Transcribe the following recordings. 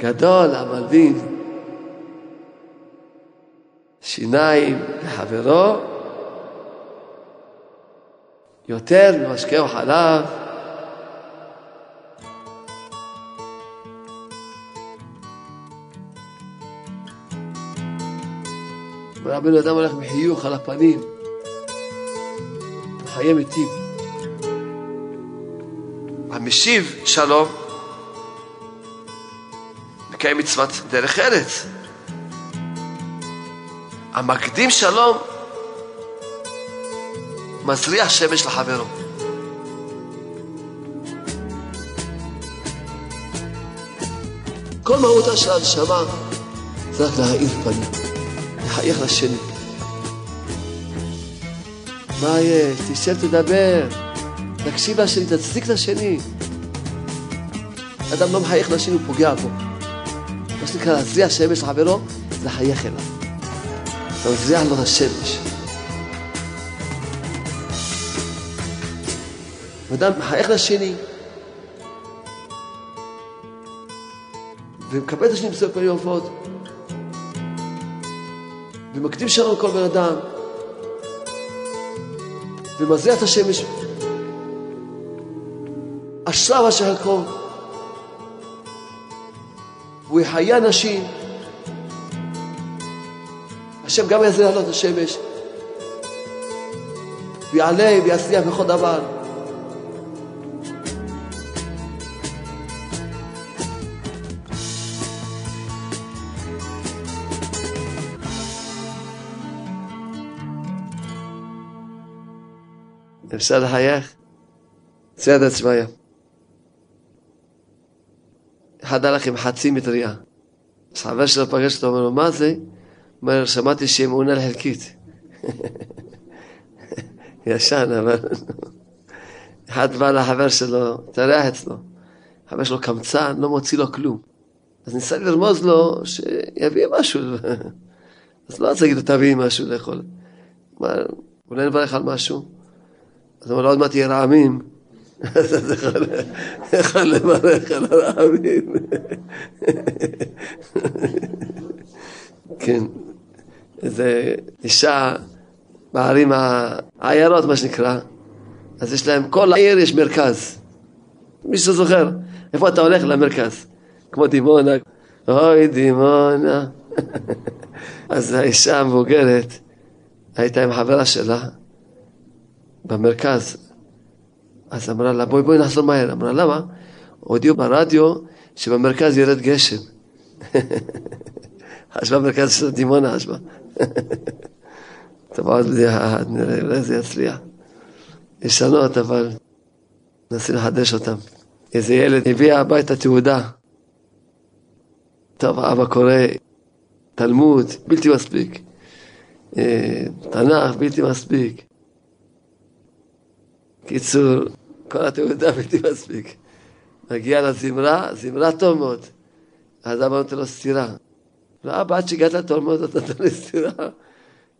גדול המלבין שיניים לחברו יותר ממשקהו חלב. רבנו אדם הולך בחיוך על הפנים, חיי מתים. המשיב שלום מקיים מצוות דרך ארץ. המקדים שלום מזריע שמש לחברו. כל מהותה של הנשמה זה רק להאיר פנים, לחייך לשני. מה יש? תשב תדבר, תקשיב לשני, תצדיק לשני. אדם לא מחייך לשני, הוא פוגע בו. שנקרא להזריע שמש לחברו, לחייך אליו. אתה מזריע לו את השמש. אדם מחייך לשני, ומקבל את השני בסוף פנים יפות, ומקדים שלום לכל בן אדם, ומזריע את השמש. אשריו אשר יקום. והוא יחיה אנשים. השם גם יזריע לו את השמש, ויעלה ויצליח בכל דבר. אפשר לחייך? סייעתא צבאיה. אחד הלך עם חצי מטריה. אז חבר שלו פגש אותו, אומר לו, מה זה? אומר, שמעתי שהיא מעונה חלקית. ישן, אבל... אחד בא לחבר שלו, התארח אצלו. חבר שלו קמצן, לא מוציא לו כלום. אז ניסה לרמוז לו שיביא משהו. אז לא רוצה להגיד לו, תביא משהו לאכול. אולי נברך על משהו? אז הוא אומר לו, עוד מעט יהיה רעמים. אז אתה יכול על הרעמים. כן, איזה אישה בערים העיירות, מה שנקרא, אז יש להם, כל העיר יש מרכז. מי שזוכר, איפה אתה הולך? למרכז. כמו דימונה, אוי דימונה. אז האישה המבוגרת הייתה עם חברה שלה במרכז. אז אמרה לה, בואי בואי נחזור מהר. אמרה, למה? הודיעו ברדיו שבמרכז ירד גשם. חשבה מרכז של דימונה, חשבה. טוב, עוד נראה, אולי זה יצליח. ישנות, אבל ננסה לחדש אותם. איזה ילד הביא הביתה תעודה. טוב, אבא קורא תלמוד, בלתי מספיק. אה, תנ"ך, בלתי מספיק. קיצור, כל התעודה בלתי מספיק. מגיע לזמרה, זמרה טוב מאוד. אז אבא נותן לו סטירה. לא, אבא, עד שהגעת לטוב מאוד, אתה נותן לי סטירה.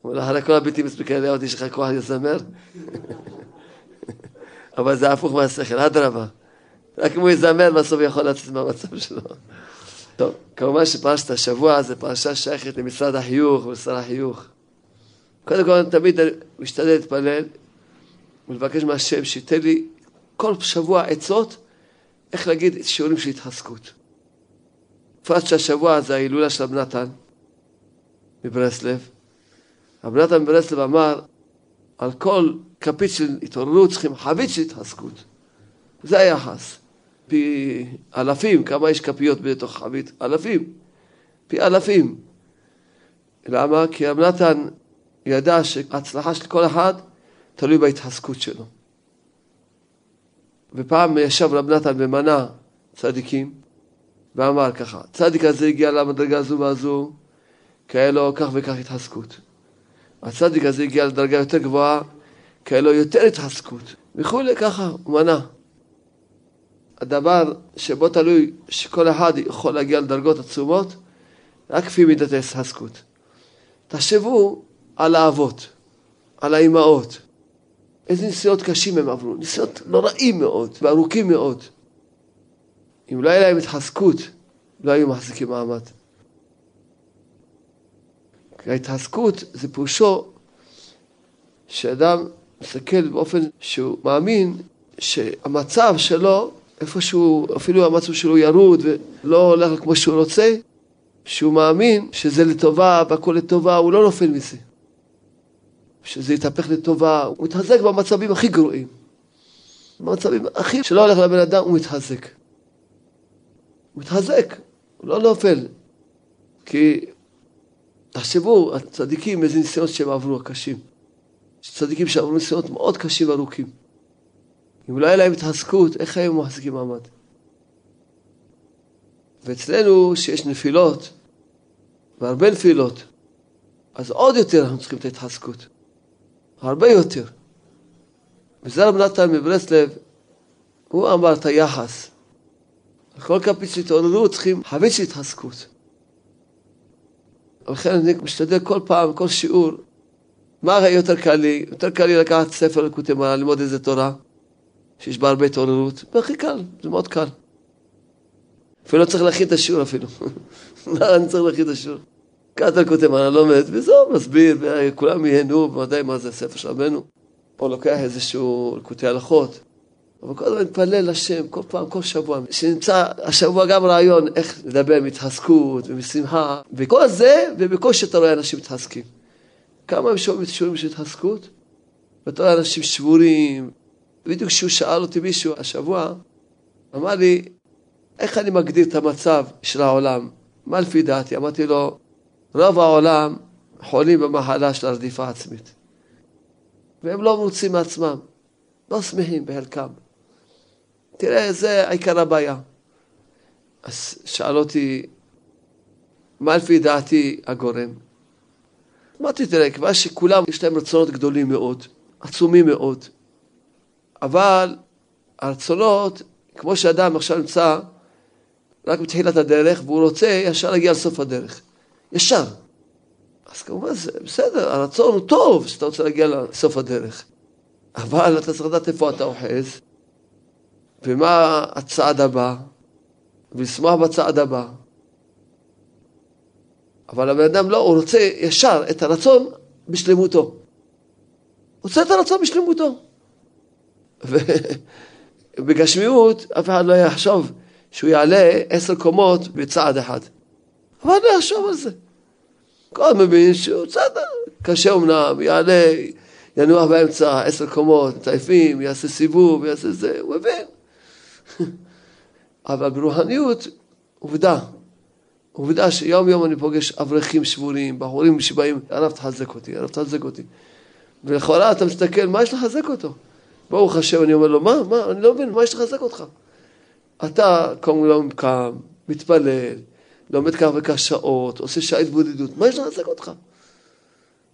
הוא אומר, אחרי כל הבלתי מספיק האלה, עוד יש לך כוח לזמר? אבל זה הפוך מהשכל, אדרבה. רק אם הוא יזמר, בסוף יכול לצאת מהמצב שלו. טוב, כמובן שפרשת השבוע זה פרשה שייכת למשרד החיוך ולשר החיוך. קודם כל, תמיד אני משתדל להתפלל ולבקש מהשם שייתן לי כל שבוע עצות איך להגיד שיעורים של התחזקות. בפרט שהשבוע זה ההילולה של רב נתן מברסלב. רב נתן מברסלב אמר על כל כפית של התעוררות צריכים חבית של התחזקות. זה היחס. פי אלפים, כמה יש כפיות בתוך חבית? אלפים. פי אלפים. למה? כי רב נתן ידע שההצלחה של כל אחד תלוי בהתחזקות שלו. ופעם ישב רב נתן ומנה צדיקים, ואמר ככה, צדיק הזה הגיע למדרגה הזו והזו, כי היה לו כך וכך התחזקות. הצדיק הזה הגיע לדרגה יותר גבוהה, כי היה לו יותר התחזקות, וכולי ככה, הוא מנה. הדבר שבו תלוי שכל אחד יכול להגיע לדרגות עצומות, רק כפי מידת ההתחזקות. תחשבו על האבות, על האימהות, איזה ניסיונות קשים הם עברו, ניסיונות נוראים מאוד וארוכים מאוד. אם לא היה להם התחזקות לא היו מחזיקים מעמד. ההתעסקות זה פירושו שאדם מסתכל באופן שהוא מאמין שהמצב שלו, איפשהו, אפילו המצב שלו ירוד ולא הולך כמו שהוא רוצה, שהוא מאמין שזה לטובה והכל לטובה, הוא לא נופל מזה. שזה יתהפך לטובה, הוא מתחזק במצבים הכי גרועים. במצבים הכי שלא הולך לבן אדם, הוא מתחזק. הוא מתחזק, הוא לא נופל. כי תחשבו, הצדיקים, איזה ניסיונות שהם עברו, הקשים. יש צדיקים שעברו ניסיונות מאוד קשים וארוכים. אם לא היה להם התחזקות, איך היו מחזיקים מעמד? ואצלנו, שיש נפילות, והרבה נפילות, אז עוד יותר אנחנו צריכים את ההתחזקות. הרבה יותר. וזה רב נתן מברסלב, הוא אמר את היחס. כל כפית של התעוררות צריכים חבית של התחזקות. ולכן אני משתדל כל פעם, כל שיעור, מה יותר קל לי? יותר קל לי לקחת ספר לקוטי ללמוד איזה תורה, שיש בה הרבה התעוררות, והכי קל, זה מאוד קל. אפילו לא צריך להכין את השיעור אפילו. לא, אני צריך להכין את השיעור. קראת לקוטי מרן, לומד, וזהו, מסביר, וכולם ייהנו, בוודאי מה זה ספר של רבנו. או לוקח איזשהו לקוטי הלכות. אבל כל הזמן מתפלל לשם, כל פעם, כל שבוע, שנמצא השבוע גם רעיון איך לדבר מהתחזקות ומשמחה, וכל זה, ובקושי אתה רואה אנשים מתחזקים. כמה הם שומעים שיעורים של התחזקות? ואתה רואה אנשים שבורים. בדיוק כשהוא שאל אותי מישהו השבוע, אמר לי, איך אני מגדיר את המצב של העולם? מה לפי דעתי? אמרתי לו, רוב העולם חולים במחלה של הרדיפה העצמית. והם לא מרוצים מעצמם, לא שמחים בחלקם. תראה, זה עיקר הבעיה. אז שאל אותי, מה לפי דעתי הגורם? אמרתי, תראה, כיוון שכולם יש להם רצונות גדולים מאוד, עצומים מאוד, אבל הרצונות, כמו שאדם עכשיו נמצא רק בתחילת הדרך, והוא רוצה ישר להגיע לסוף הדרך. ישר. אז כמובן, זה בסדר, הרצון הוא טוב שאתה רוצה להגיע לסוף הדרך. אבל אתה צריך לדעת איפה אתה אוחז, ומה הצעד הבא, ולשמוח בצעד הבא. אבל הבן אדם לא, הוא רוצה ישר את הרצון בשלמותו. רוצה את הרצון בשלמותו. ובגשמיות אף אחד לא יחשוב שהוא יעלה עשר קומות בצעד אחד. אבל לא יחשוב על זה. כל מבין שהוא בסדר, קשה אמנם, יעלה, ינוח באמצע עשר קומות, מטייפים, יעשה סיבוב, יעשה זה, הוא מבין. אבל ברוחניות, עובדה, עובדה שיום יום אני פוגש אברכים שבורים, בחורים שבאים, הרב תחזק אותי, הרב תחזק אותי. ולכאורה אתה מסתכל, מה יש לחזק אותו? ברוך השם, אני אומר לו, מה, מה, אני לא מבין, מה יש לחזק אותך? אתה קודם לא קם, מתפלל, לומד כך וכך שעות, עושה שעה התבודדות, מה יש לחזק אותך?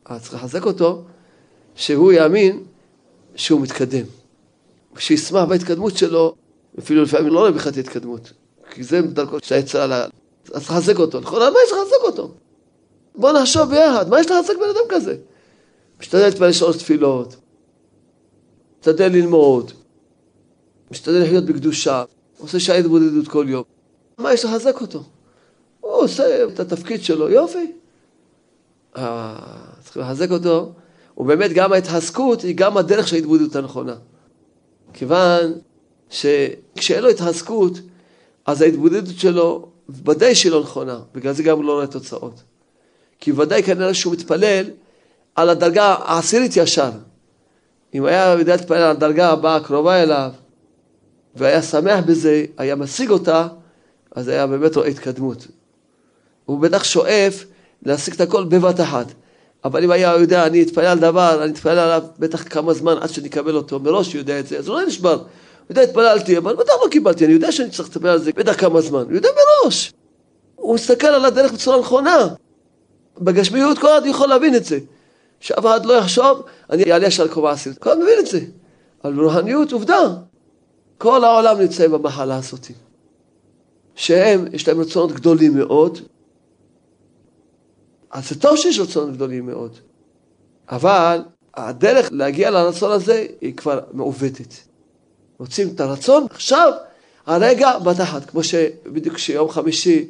אז צריך לחזק אותו, שהוא יאמין שהוא מתקדם. שישמח בהתקדמות שלו, אפילו לפעמים לא רואה את ההתקדמות, כי זה דרכו של היצר על ה... אז לחזק אותו. לכאורה, מה יש לחזק אותו? בוא נחשוב ביחד, מה יש לחזק בן אדם כזה? משתדל להתפלל שלוש תפילות, משתדל ללמוד, משתדל לחיות בקדושה, עושה שעה התבודדות כל יום. מה יש לחזק אותו? עושה את התפקיד שלו, יופי. אה, צריך לחזק אותו, ובאמת גם ההתחזקות היא גם הדרך של ההתבודדות הנכונה. כיוון שכשאין לו התחזקות, אז ההתבודדות שלו ודאי שהיא לא נכונה, בגלל זה גם הוא לא רואה תוצאות. כי ודאי כנראה שהוא מתפלל על הדרגה העשירית ישר. אם היה יודע להתפלל על הדרגה הבאה הקרובה אליו, והיה שמח בזה, היה משיג אותה, אז היה באמת רואה התקדמות. הוא בטח שואף להשיג את הכל בבת אחת. אבל אם היה יודע, אני אתפלל על דבר, אני אתפלל עליו בטח כמה זמן עד שאני אקבל אותו, מראש הוא יודע את זה, אז הוא לא נשבר. הוא יודע, התפללתי, אבל בטח לא קיבלתי, אני יודע שאני צריך לטפל על זה בטח כמה זמן, הוא יודע מראש. הוא מסתכל על הדרך בצורה נכונה. בגשמיות כל אחד יכול להבין את זה. שאף אחד לא יחשוב, אני אעלה ישר לקומה עשירית. כל אחד מבין את זה. אבל ברוחניות, עובדה. כל העולם נמצא במחלה הזאת. שהם, יש להם רצונות גדולים מאוד, אז זה טוב שיש רצונות גדולים מאוד. אבל הדרך להגיע לרצון הזה היא כבר מעוותת. רוצים את הרצון עכשיו, הרגע בתחת, כמו שבדיוק כשיום חמישי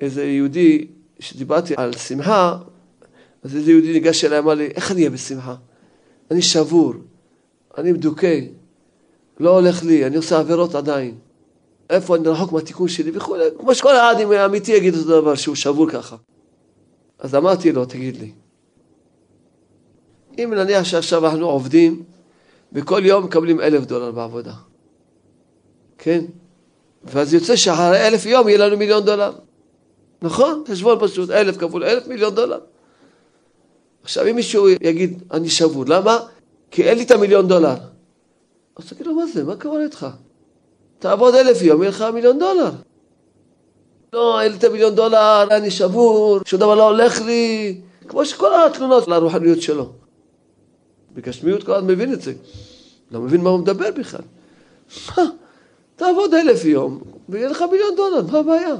איזה יהודי, שדיברתי על שמחה, אז איזה יהודי ניגש אליי, אמר לי, איך אני אהיה בשמחה? אני שבור, אני מדוכא, לא הולך לי, אני עושה עבירות עדיין. איפה אני רחוק מהתיקון שלי וכולי, כמו שכל אחד אמיתי יגיד אותו דבר, שהוא שבור ככה. אז אמרתי לו, תגיד לי, אם נניח שעכשיו אנחנו עובדים וכל יום מקבלים אלף דולר בעבודה, כן? ואז יוצא שאחרי אלף יום יהיה לנו מיליון דולר. נכון? חשבון פשוט, אלף כפול אלף מיליון דולר. עכשיו אם מישהו יגיד, אני שבור, למה? כי אין לי את המיליון דולר. אז תגיד לו, מה זה? מה קורה איתך? תעבוד אלף יום, יהיה לך מיליון דולר. לא, אין לי את המיליון דולר, אני שבור, שום דבר לא הולך לי. כמו שכל התלונות לרוחניות שלו. בגשמיות כל אחד מבין את זה. לא מבין מה הוא מדבר בכלל. מה? תעבוד אלף יום, ויהיה לך מיליון דולר, מה הבעיה?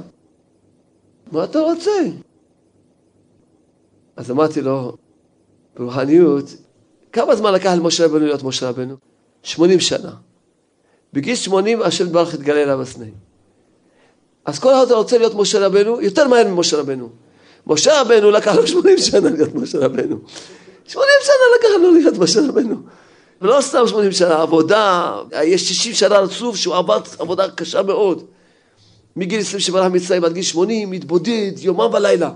מה אתה רוצה? אז אמרתי לו, ברוחניות, כמה זמן לקח למשה רבנו להיות משה רבנו? 80 שנה. בגיל 80 השם ברך התגלה אליו הסנה. אז כל אחד רוצה להיות משה רבנו, יותר מהר ממשה רבנו. משה רבנו לקח לו 80 שנה להיות משה רבנו. 80 שנה לקח לו להיות משה רבנו. ולא סתם 80 שנה, עבודה, יש 60 שנה רצוף שהוא עבד עבודה קשה מאוד. מגיל 20 שברח מצרים עד גיל 80, התבודד יומם ולילה.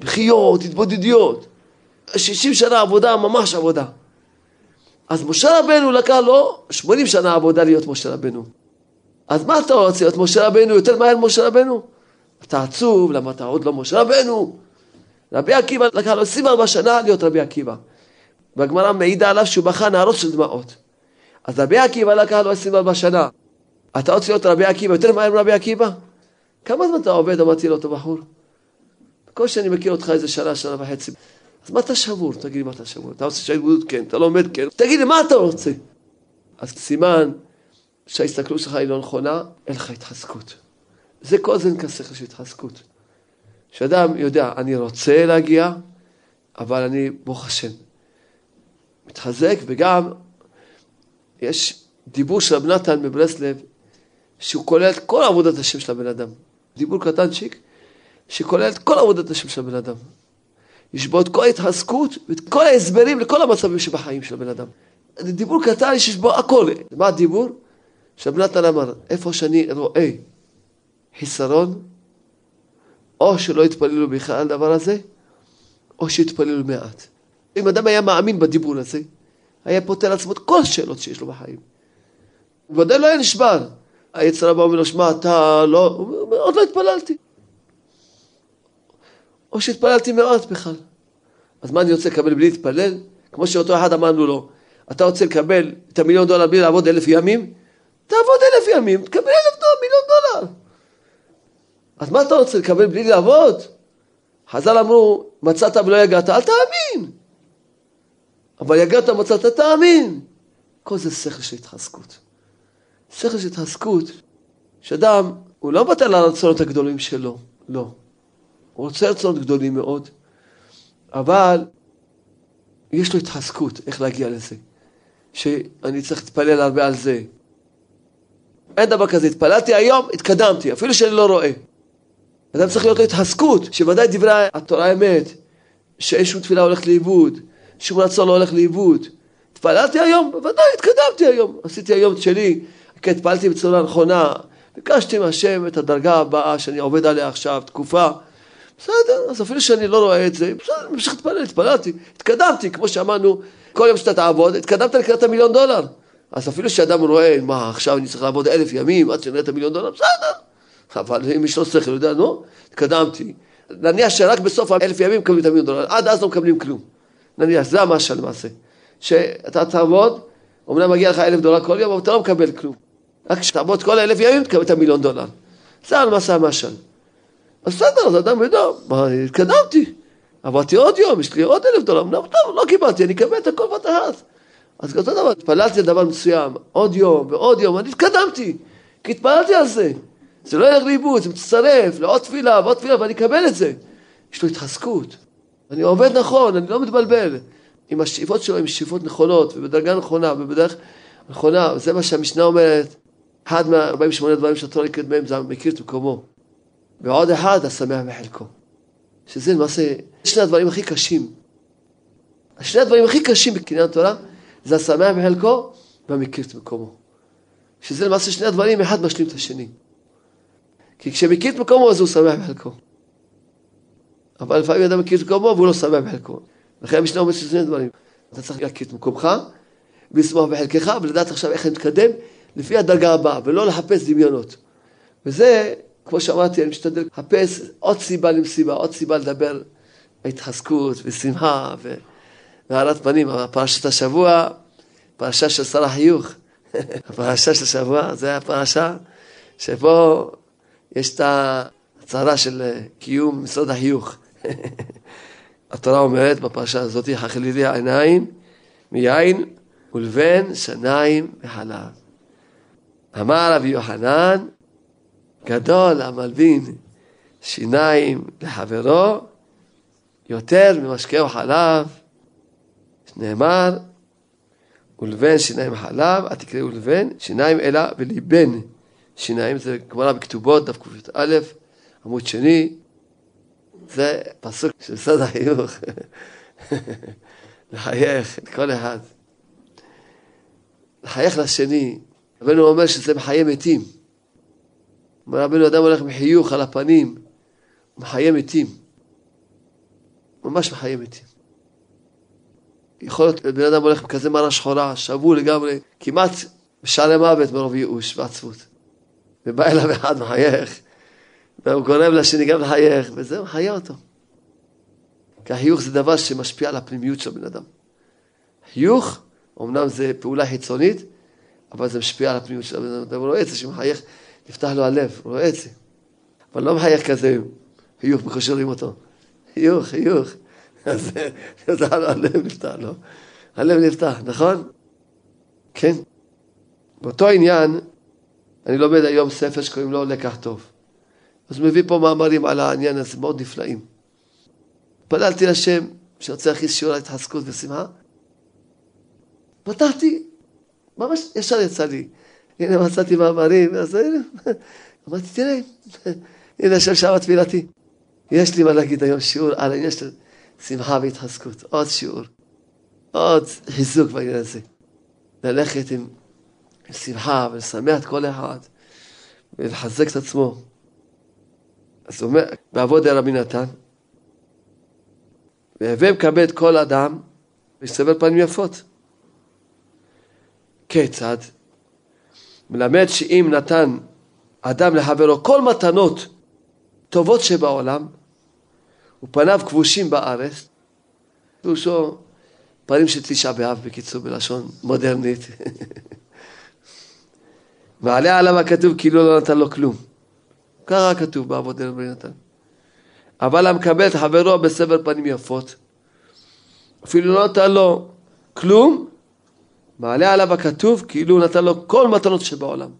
בחיות, התבודדיות. 60 שנה עבודה, ממש עבודה. אז משה רבנו לקח לו 80 שנה עבודה להיות משה רבנו. אז מה אתה רוצה להיות משה רבנו יותר מהר ממשה רבנו? אתה עצוב, למה אתה עוד לא משה רבנו? רבי עקיבא לקח לו 24 שנה להיות רבי עקיבא. והגמרא מעידה עליו שהוא בכה נהרות של דמעות. אז רבי עקיבא לקח לו 24 שנה. אתה רוצה להיות רבי עקיבא יותר מהר מרבי עקיבא? כמה זמן אתה עובד? אמרתי לו, אותו בחור. בקושי אני מכיר אותך איזה שנה, שנה וחצי. אז מה אתה שבור? תגיד לי מה אתה שבור. אתה רוצה שההתבודדות כן, אתה לומד כן. תגיד לי מה אתה רוצה? אז סימן שההסתכלות שלך היא לא נכונה, אין לך התחזקות. זה כל זה נקרא שכל של התחזקות. שאדם יודע, אני רוצה להגיע, אבל אני, ברוך השם, מתחזק, וגם יש דיבור של רב נתן בברסלב, שהוא כולל את כל עבודת השם של הבן אדם. דיבור קטנצ'יק, שכולל את כל עבודת השם של הבן אדם. יש בו את כל ההתחזקות ואת כל ההסברים לכל המצבים שבחיים של הבן אדם. דיבור קטן שיש בו הכל. מה הדיבור? שרב נתן אמר, איפה שאני רואה חיסרון, או שלא יתפללו בכלל על הדבר הזה, או שיתפללו מעט. אם אדם היה מאמין בדיבור הזה, היה פותר לעצמו את כל השאלות שיש לו בחיים. ודאי לא היה נשבר. היצר הבא אומר לו, שמע, אתה לא... הוא אומר, עוד לא התפללתי. או שהתפללתי מעט בכלל. אז מה אני רוצה לקבל בלי להתפלל? כמו שאותו אחד אמרנו לו, אתה רוצה לקבל את המיליון דולר בלי לעבוד אלף ימים? תעבוד אלף ימים, תקבל אלף דולר, מיליון דולר. אז מה אתה רוצה לקבל בלי לעבוד? חז"ל אמרו, מצאת ולא יגעת, אל תאמין. אבל יגעת מצאת, תאמין. כל זה שכל של התחזקות. שכל של התחזקות, שאדם, הוא לא מוותר על הרצונות הגדולים שלו, לא. הוא רוצה רצונות גדולים מאוד, אבל יש לו התחזקות, איך להגיע לזה. שאני צריך להתפלל הרבה על זה. אין דבר כזה, התפללתי היום, התקדמתי, אפילו שאני לא רואה. אדם צריך להיות לו התחזקות, שוודאי דברי התורה אמת, שאין שום תפילה הולכת לאיבוד, שום רצון לא הולך לאיבוד. התפללתי היום, בוודאי התקדמתי היום, עשיתי היום את שלי, כי התפללתי בצורה נכונה, ביקשתי מהשם את הדרגה הבאה שאני עובד עליה עכשיו, תקופה. בסדר, אז אפילו שאני לא רואה את זה, בסדר, אני ממשיך להתפלל, התפללתי, התקדמתי, כמו שאמרנו, כל יום שאתה תעבוד, התקדמת לקראת המיליון דולר. אז אפילו שאדם רואה, מה, עכשיו אני צריך לעבוד אלף ימים עד שנראה את המיליון דולר, בסדר. אבל אם יש לו שכל, יודע, נו, התקדמתי. נניח שרק בסוף האלף ימים מקבלים את המיליון דולר, עד אז לא מקבלים כלום. נניח, זה המשל למעשה. שאתה תעבוד, אמנם מגיע לך אלף דולר כל יום, אבל אתה לא מקבל כלום. רק כשתעבוד כל אלף ימים, תקבל את המיליון דולר. זה למעשה המשל. אז בסדר, אז אדם יודע, מה, התקדמתי. עברתי עוד יום, יש לי עוד אלף דולר, אמנם טוב, לא קיבלתי, אני אקבל את הכל בת אחת. אז אותו דבר, התפללתי על דבר מסוים, עוד יום ועוד יום, אני התקדמתי, כי התפללתי על זה. זה לא ילך לאיבוד, זה מצטרף לעוד תפילה ועוד תפילה, ואני אקבל את זה. יש לו התחזקות. אני עובד נכון, אני לא מתבלבל. אם השאיפות שלו הן שאיפות נכונות, ובדרגה נכונה, ובדרך נכונה, זה מה שהמשנה אומרת, אחד מה-48 דברים שהתורה נקראת בהם, זה מכיר את מקומו. ועוד אחד השמח בחלקו. שזה למעשה שני הדברים הכי קשים. שני הדברים הכי קשים בקניין התורה זה השמח בחלקו והמכיר את מקומו. שזה למעשה שני הדברים, אחד משלים את השני. כי כשמכיר את מקומו אז הוא שמח בחלקו. אבל לפעמים אדם מכיר את מקומו והוא לא שמח בחלקו. לכן המשנה אומרת שזה שני דברים. אתה צריך להכיר את מקומך ולשמוח בחלקך ולדעת עכשיו איך להתקדם לפי הדרגה הבאה ולא לחפש דמיונות. וזה, כמו שאמרתי, אני משתדל לחפש עוד סיבה למסיבה, עוד סיבה לדבר בהתחזקות ושמחה והארת פנים. פרשת השבוע, פרשה של שר החיוך. הפרשה של השבוע זה הפרשה שבו יש את ההצהרה של קיום משרד החיוך. התורה אומרת בפרשה הזאת, חכלילי העיניים מיין ולבן שניים מחלב. אמר רבי יוחנן, גדול המלבין שיניים לחברו יותר ממשקהו חלב, שנאמר, ולבן שיניים חלב, אל תקראו לבן, שיניים אלא וליבן שיניים, זה גמרא בכתובות, דף ק"א, עמוד שני, זה פסוק של משרד החינוך, לחייך כל אחד. לחייך לשני, רבנו אומר שזה מחיי מתים. אומר רבנו, אדם הולך עם חיוך על הפנים, הוא מחיי מתים. ממש מחיי מתים. יכול להיות בן אדם הולך עם כזה מרה שחורה, שבול לגמרי, כמעט בשערי מוות מרוב ייאוש ועצבות. ובא אליו אחד מחייך, והוא גורם לשני גם לחייך, וזה מחיה אותו. כי החיוך זה דבר שמשפיע על הפנימיות של הבן אדם. חיוך, אמנם זה פעולה חיצונית, אבל זה משפיע על הפנימיות של הבן אדם. הוא רואה את זה, שמחייך, נפתח לו הלב, הוא רואה את זה. אבל לא מחייך כזה, חיוך, בקושי רואים אותו. חיוך, חיוך. אז הלב, נפתח לו. הלב נפתח, נכון? כן. באותו עניין, אני לומד היום ספר שקוראים לו לקח טוב. אז הוא מביא פה מאמרים על העניין הזה, מאוד נפלאים. התפללתי לשם שרוצה להכניס שיעור על התחזקות ושמחה. פתחתי, ממש ישר יצא לי. הנה מצאתי מאמרים, אז הנה, אמרתי, תראה, הנה שם תפילתי. יש לי מה להגיד היום שיעור על העניין של שמחה והתחזקות. עוד שיעור, עוד חיזוק בעניין הזה. ללכת עם, שמחה ולשמח את כל אחד ולחזק את עצמו. אז הוא אומר, בעבוד רבי נתן, והווה מכבד כל אדם וסבר פנים יפות. כיצד? מלמד שאם נתן אדם לחברו כל מתנות טובות שבעולם, ופניו כבושים בארץ, פירושו פנים של תשעה באב, בקיצור, בלשון מודרנית. מעלה עליו הכתוב כאילו לא נתן לו כלום. ככה כתוב בעבוד רבי נתן. אבל המקבל את חברו בסבר פנים יפות, אפילו לא נתן לו כלום, מעלה עליו הכתוב כאילו הוא נתן לו כל מתנות שבעולם.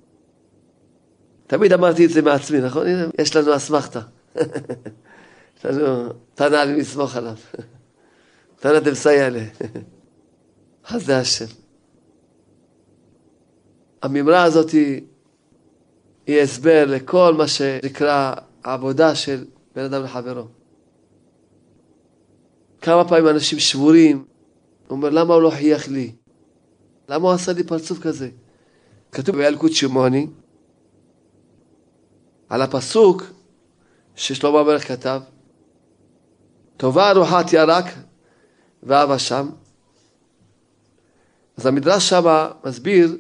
תמיד אמרתי את זה מעצמי, נכון? יש לנו אסמכתה. תנא לסמוך עליו. תנא דמסייע ל... חסדי השם. המימרה הזאת היא, היא הסבר לכל מה שנקרא העבודה של בן אדם לחברו. כמה פעמים אנשים שבורים, הוא אומר, למה הוא לא חייך לי? למה הוא עשה לי פרצוף כזה? כתוב בילקוט שמעוני, על הפסוק ששלמה המלך כתב, טובה ארוחת ירק ואהבה שם. אז המדרש שם מסביר,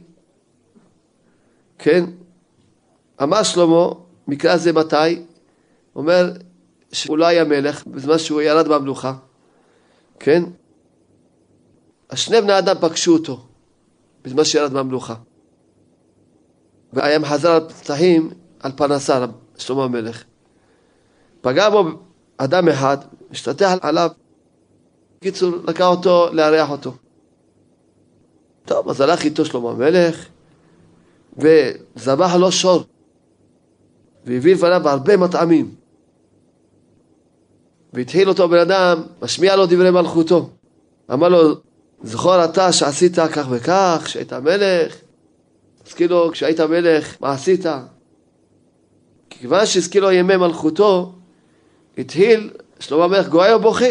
כן, אמר שלמה, מקרא זה מתי? אומר שהוא לא היה מלך בזמן שהוא ירד במלוכה, כן? אז שני בני אדם פגשו אותו בזמן שירד מהמלוכה. והיה מחזר על פתחים על פרנסה, שלמה המלך. פגע בו אדם אחד, השתטח עליו, בקיצור, לקח אותו לארח אותו. טוב, אז הלך איתו שלמה המלך, וזבח לו שור, והביא לפניו הרבה מטעמים. והתחיל אותו בן אדם, משמיע לו דברי מלכותו. אמר לו, זכור אתה שעשית כך וכך, כשהיית מלך, אז כאילו כשהיית מלך, מה עשית? כיוון שהזכיר ימי מלכותו, התחיל שלמה המלך גואה ובוכה.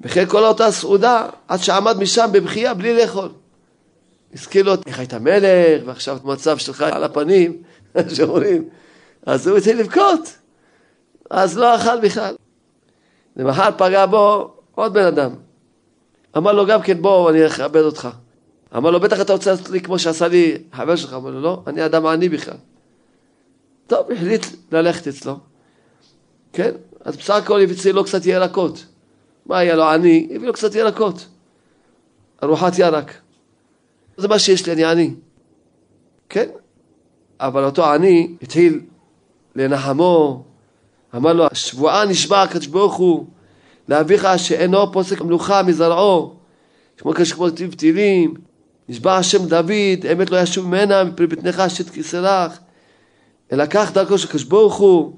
וכן כל אותה סעודה, עד שעמד משם בבכייה בלי לאכול. הזכיר לו איך היית מלך, ועכשיו המצב שלך על הפנים, שאומרים, אז הוא התחיל לבכות, אז לא אכל בכלל. למחר פגע בו עוד בן אדם. אמר לו גם כן, בוא, אני אכבד אותך. אמר לו, בטח אתה רוצה לעשות לי כמו שעשה לי חבר שלך. אמר לו, לא, אני אדם עני בכלל. טוב, החליט ללכת אצלו. כן, אז בסך הכל הביא לו קצת ירקות. מה היה לו עני? הביא לו קצת ירקות. ארוחת ירק. זה מה שיש לי, אני עני. כן, אבל אותו עני התחיל לנחמו, אמר לו, שבועה נשבע הקדוש ברוך הוא לאביך שאינו פוסק מלוכה מזרעו, כמו כשכמו כתיב תהילים, נשבע השם דוד, אמת לא ישוב ממנה מפני בטנך שת כסלך, אלא כך דרכו של הקדוש ברוך הוא,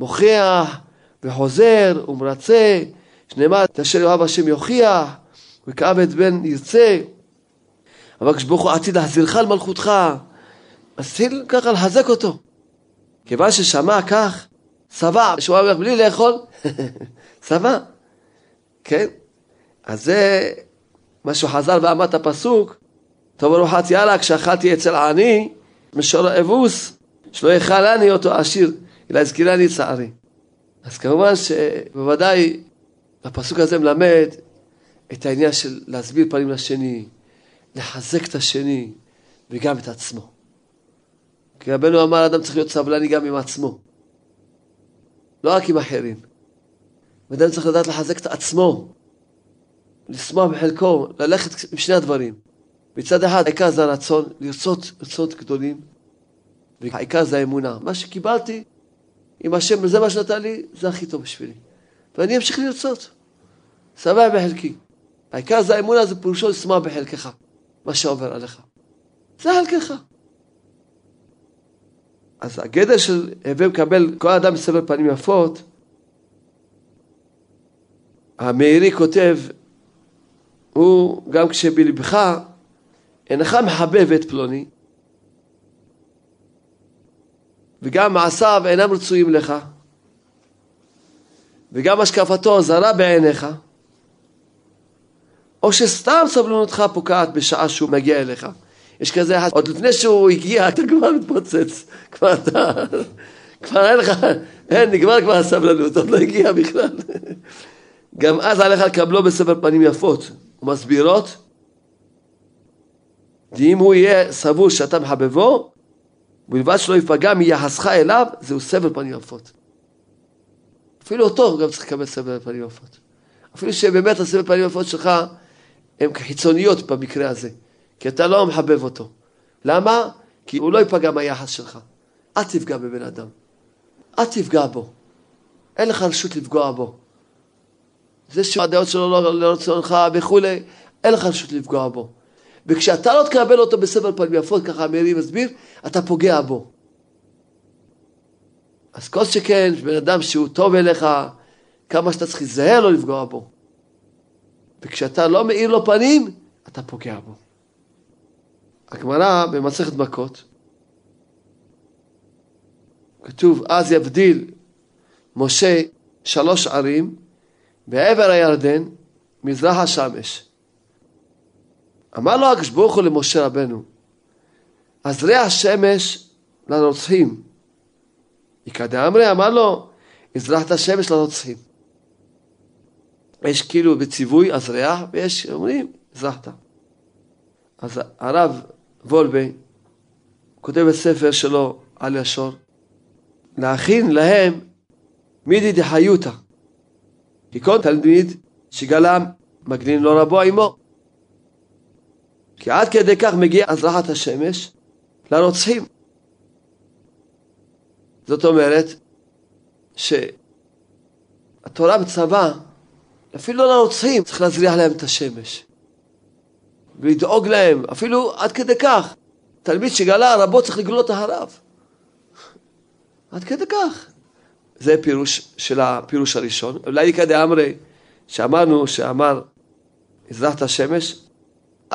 מוכיח וחוזר ומרצה, שנאמר, את אשר יאהב השם יוכיח, וכאב את בן ירצה. אבל הקדוש ברוך הוא עתיד להחזירך על מלכותך, אז ככה לחזק אותו. כיוון ששמע כך, שבע, שהוא אומר בלי לאכול, שבע. כן? אז זה מה שהוא חזר ואמר את הפסוק, טוב ארוחת יאללה, כשאכלתי אצל העני, משור אבוס, שלא יאכלני אותו עשיר, אלא יזכירני צערי. אז כמובן שבוודאי הפסוק הזה מלמד את העניין של להסביר פנים לשני, לחזק את השני וגם את עצמו. כי רבנו אמר, אדם צריך להיות סבלני גם עם עצמו, לא רק עם אחרים. אדם צריך לדעת לחזק את עצמו, לשמוח בחלקו, ללכת עם שני הדברים. מצד אחד, העיקר זה הרצון, לרצות רצות גדולים, והעיקר זה האמונה. מה שקיבלתי, אם השם, זה מה שנתן לי, זה הכי טוב בשבילי. ואני אמשיך לרצות. שמח בחלקי. העיקר זה האמונה, זה פירושו לשמוח בחלקך, מה שעובר עליך. זה חלקך. אז הגדר של הווה מקבל כל אדם בסבר פנים יפות, המאירי כותב, הוא גם כשבלבך אינך מחבב את פלוני, וגם מעשיו אינם רצויים לך, וגם השקפתו זרה בעיניך, או שסתם סבלנותך פוקעת בשעה שהוא מגיע אליך. יש כזה עוד לפני שהוא הגיע, אתה כבר מתפוצץ, כבר אתה, כבר אין לך, אין, נגמר כבר הסבלנות, עוד לא הגיע בכלל. גם אז עליך לקבלו בספר פנים יפות ומסבירות, ואם הוא יהיה סבור שאתה מחבבו, ובלבד שלא יפגע מיחסך אליו, זהו סבל פנים יפות. אפילו אותו גם צריך לקבל סבל פנים יפות. אפילו שבאמת הסבל פנים יפות שלך הן חיצוניות במקרה הזה. כי אתה לא מחבב אותו. למה? כי הוא לא ייפגע מהיחס שלך. אל תפגע בבן אדם. אל תפגע בו. אין לך רשות לפגוע בו. זה שהדעות שלו לא לרצונך וכולי, אין לך רשות לפגוע בו. וכשאתה לא תקבל אותו בסבל פנים יפות, ככה מאירי מסביר, אתה פוגע בו. אז כל שכן, בן אדם שהוא טוב אליך, כמה שאתה צריך להיזהר לא לפגוע בו. וכשאתה לא מאיר לו פנים, אתה פוגע בו. הגמרא במסכת מכות, כתוב, אז יבדיל משה שלוש ערים בעבר הירדן, מזרח השמש. אמר לו הקדוש ברוך הוא למשה רבנו, אז רע השמש לרוצחים. איכא דאמרי אמר לו, הזרחת השמש לרוצחים. יש כאילו בציווי הזריח, ויש אומרים, הזרחת. אז הרב וולבה כותב בספר שלו על ישור, להכין להם מידי דחיותא. כי כל תלמיד שגלם מגנין לו רבו עמו. כי עד כדי כך מגיע הזרחת השמש לרוצחים. זאת אומרת שהתורה מצווה, אפילו לרוצחים צריך להזריח להם את השמש. ולדאוג להם, אפילו עד כדי כך. תלמיד שגלה רבו צריך לגלות הרב. עד כדי כך. זה פירוש של הפירוש הראשון. אולי איכא דאמרי, שאמרנו, שאמר, הזרחת השמש,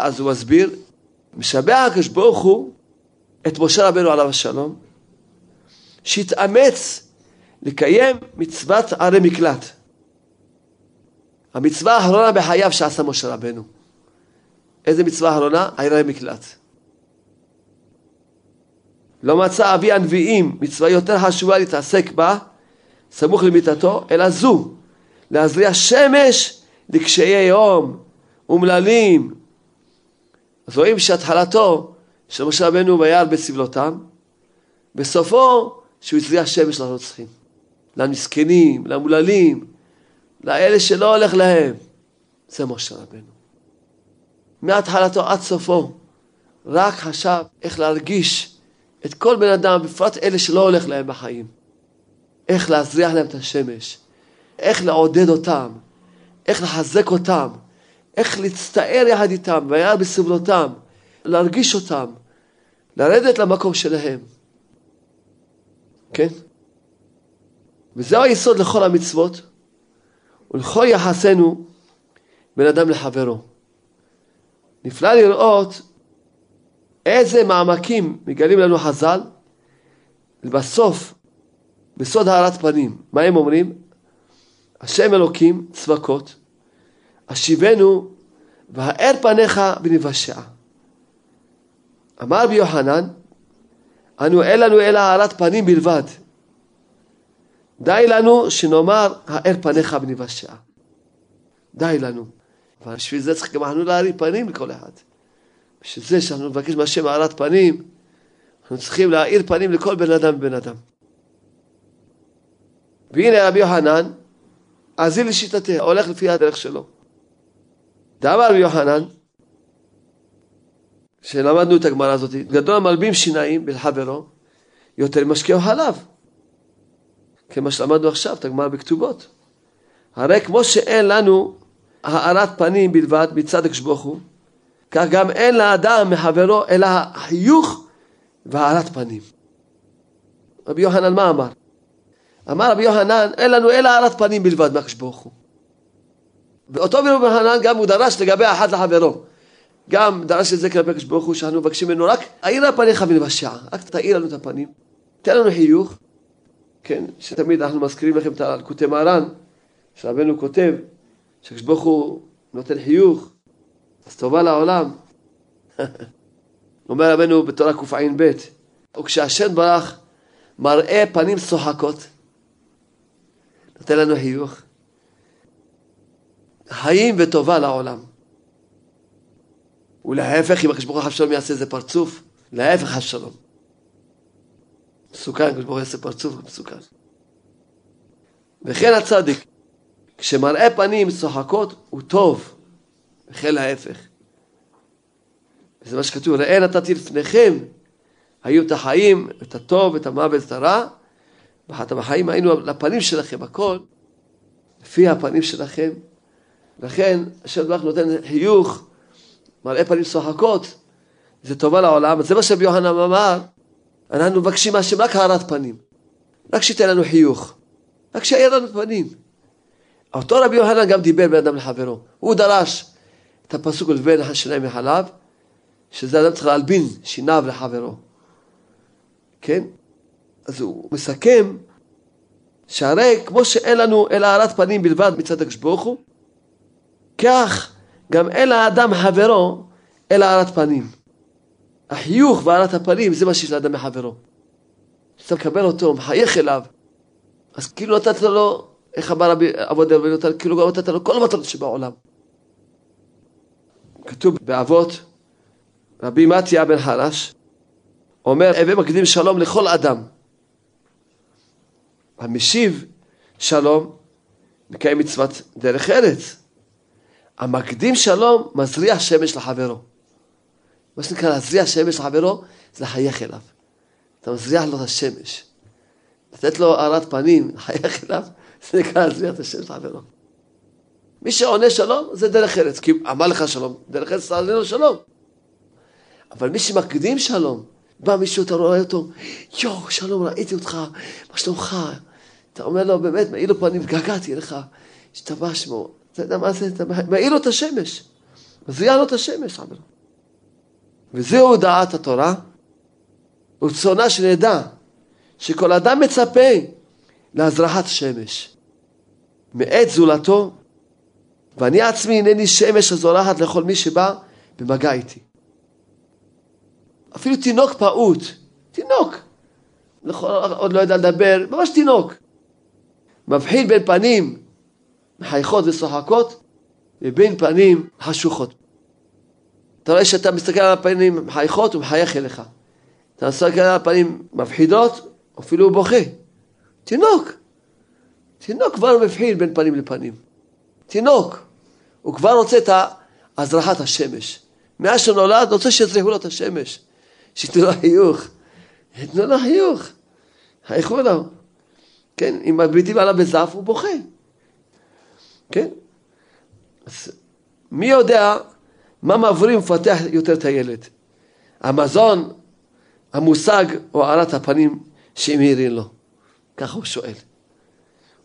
אז הוא מסביר, משבח הקדוש ברוך הוא את משה רבנו עליו השלום, שהתאמץ לקיים מצוות ערי מקלט. המצווה האחרונה בחייו שעשה משה רבנו. איזה מצווה אחרונה? ערי מקלט. לא מצא אבי הנביאים מצווה יותר חשובה להתעסק בה, סמוך למיטתו, אלא זו, להזריע שמש לקשיי יום אומללים. רואים שהתחלתו של משה רבנו ויעל בסבלותם, בסופו שהוא הזריע שמש לרוצחים, למסכנים, למוללים, לאלה שלא הולך להם. זה משה רבנו. מהתחלתו עד סופו, רק חשב איך להרגיש את כל בן אדם, בפרט אלה שלא הולך להם בחיים. איך להזריח להם את השמש, איך לעודד אותם, איך לחזק אותם, איך להצטער יחד איתם, והיה בסבלותם, להרגיש אותם, לרדת למקום שלהם. כן? וזהו היסוד לכל המצוות ולכל יחסנו בין אדם לחברו. נפלא לראות איזה מעמקים מגלים לנו חז"ל, ובסוף, בסוד הארת פנים, מה הם אומרים? השם אלוקים צבקות, השיבנו והאר פניך ונבשע. אמר רבי יוחנן, אנו אין לנו אלא הארת פנים בלבד. די לנו שנאמר האר פניך ונבשע. די לנו. אבל בשביל זה צריך גם אנחנו להאיר פנים לכל אחד. בשביל זה שאנחנו נבקש מהשם הארת פנים, אנחנו צריכים להאיר פנים לכל בן אדם ובן אדם. והנה רבי יוחנן, אזיל לשיטתה, הולך לפי הדרך שלו. דאמר רבי יוחנן, שלמדנו את הגמרא הזאת, גדול המלבים שיניים לחברו, יותר משקיעו חלב. כמה שלמדנו עכשיו, את הגמרא בכתובות. הרי כמו שאין לנו הארת פנים בלבד מצד הוא, כך גם אין לאדם מחברו אלא החיוך והארת פנים. רבי יוחנן מה אמר? אמר רבי יוחנן, אין לנו אלא הארת פנים בלבד הוא. ואותו רבי יוחנן גם הוא דרש לגבי האחד לחברו. גם דרש את זה כלפי הקדוש ברוך הוא, שאנחנו מבקשים ממנו רק, האיר פניך ונבשע, רק תאיר לנו את הפנים, תן לנו חיוך, כן, שתמיד אנחנו מזכירים לכם את הלקוטי מהר"ן, שרבנו כותב, שהקדוש ברוך הוא נותן חיוך, אז טובה לעולם. אומר רבנו בתורה קע"ב, וכשהשם ברח מראה פנים שוחקות, נותן לנו חיוך, חיים וטובה לעולם. ולהפך, אם הקדוש ברוך הוא חס ושלום יעשה איזה פרצוף, להפך חס ושלום. מסוכן, הקדוש ברוך הוא יעשה פרצוף, מסוכן. וכן הצדיק, כשמראה פנים צוחקות, הוא טוב, וכן להפך. וזה מה שכתוב, ראה נתתי לפניכם, היו את החיים, את הטוב, את המוות, את הרע, ואחת בחיים היינו לפנים שלכם, הכל, לפי הפנים שלכם. לכן, השם ברוך נותן חיוך, מראה פנים צוחקות, זה טובה לעולם, זה מה שרבי יוחנן אמר, אנחנו מבקשים מהשם רק הארת פנים, רק שייתן לנו חיוך, רק שיהיה לנו פנים. אותו רבי יוחנן גם דיבר בין אדם לחברו, הוא דרש את הפסוק ולבן השיניים מחלב, שזה אדם צריך להלבין שיניו לחברו, כן? אז הוא מסכם שהרי כמו שאין לנו אלא הארת פנים בלבד מצד הקדוש ברוך הוא, כך גם אין לאדם חברו אלא הארת פנים. החיוך והארת הפנים זה מה שיש לאדם מחברו. כשאתה מקבל אותו, מחייך אליו, אז כאילו נתת לו, איך אמר רבי אבות דרבי נתן, כאילו נתת לו כל המטרות שבעולם. כתוב באבות, רבי מתיה בן חרש, אומר, הווה מקדים שלום לכל אדם. המשיב שלום, מקיים מצוות דרך ארץ. המקדים שלום מזריע שמש לחברו. מה שנקרא להזריע שמש לחברו זה לחייך אליו. אתה מזריח לו את השמש. לתת לו הארת פנים, לחייך אליו, זה נקרא להזריע את השמש לחברו. מי שעונה שלום זה דרך ארץ, כי אמר לך שלום, דרך ארץ לו שלום. אבל מי שמקדים שלום, בא מישהו, אתה רואה אותו, יואו, שלום, ראיתי אותך, מה שלומך? אתה אומר לו, באמת, מאיר לו פנים, געגעתי לך, השתבח שמו. אתה יודע מה זה? אתה מאיר לו את השמש. מזריע לו את השמש, חבר. וזהו דעת התורה, ורצונה שנדע שכל אדם מצפה להזרחת שמש. מעת זולתו, ואני עצמי הנני שמש הזורחת לכל מי שבא במגע איתי. אפילו תינוק פעוט, תינוק, עוד לא יודע לדבר, ממש תינוק, מבחין בין פנים מחייכות ושוחקות לבין פנים חשוכות. אתה רואה שאתה מסתכל על הפנים מחייכות, הוא מחייך אליך. אתה מסתכל על הפנים מפחידות, אפילו הוא בוכה. תינוק. תינוק כבר מבחין בין פנים לפנים. תינוק. הוא כבר רוצה את הזרחת השמש. מאז שהוא נולד, רוצה שיזרחו לו את השמש. שייתנו לו חיוך. ייתנו לו חיוך. חייכו לו. כן, אם מביטים עליו בזף, הוא בוכה. כן? אז מי יודע מה מבריא ומפתח יותר את הילד? המזון, המושג או הארת הפנים שהמאירים לו? ככה הוא שואל.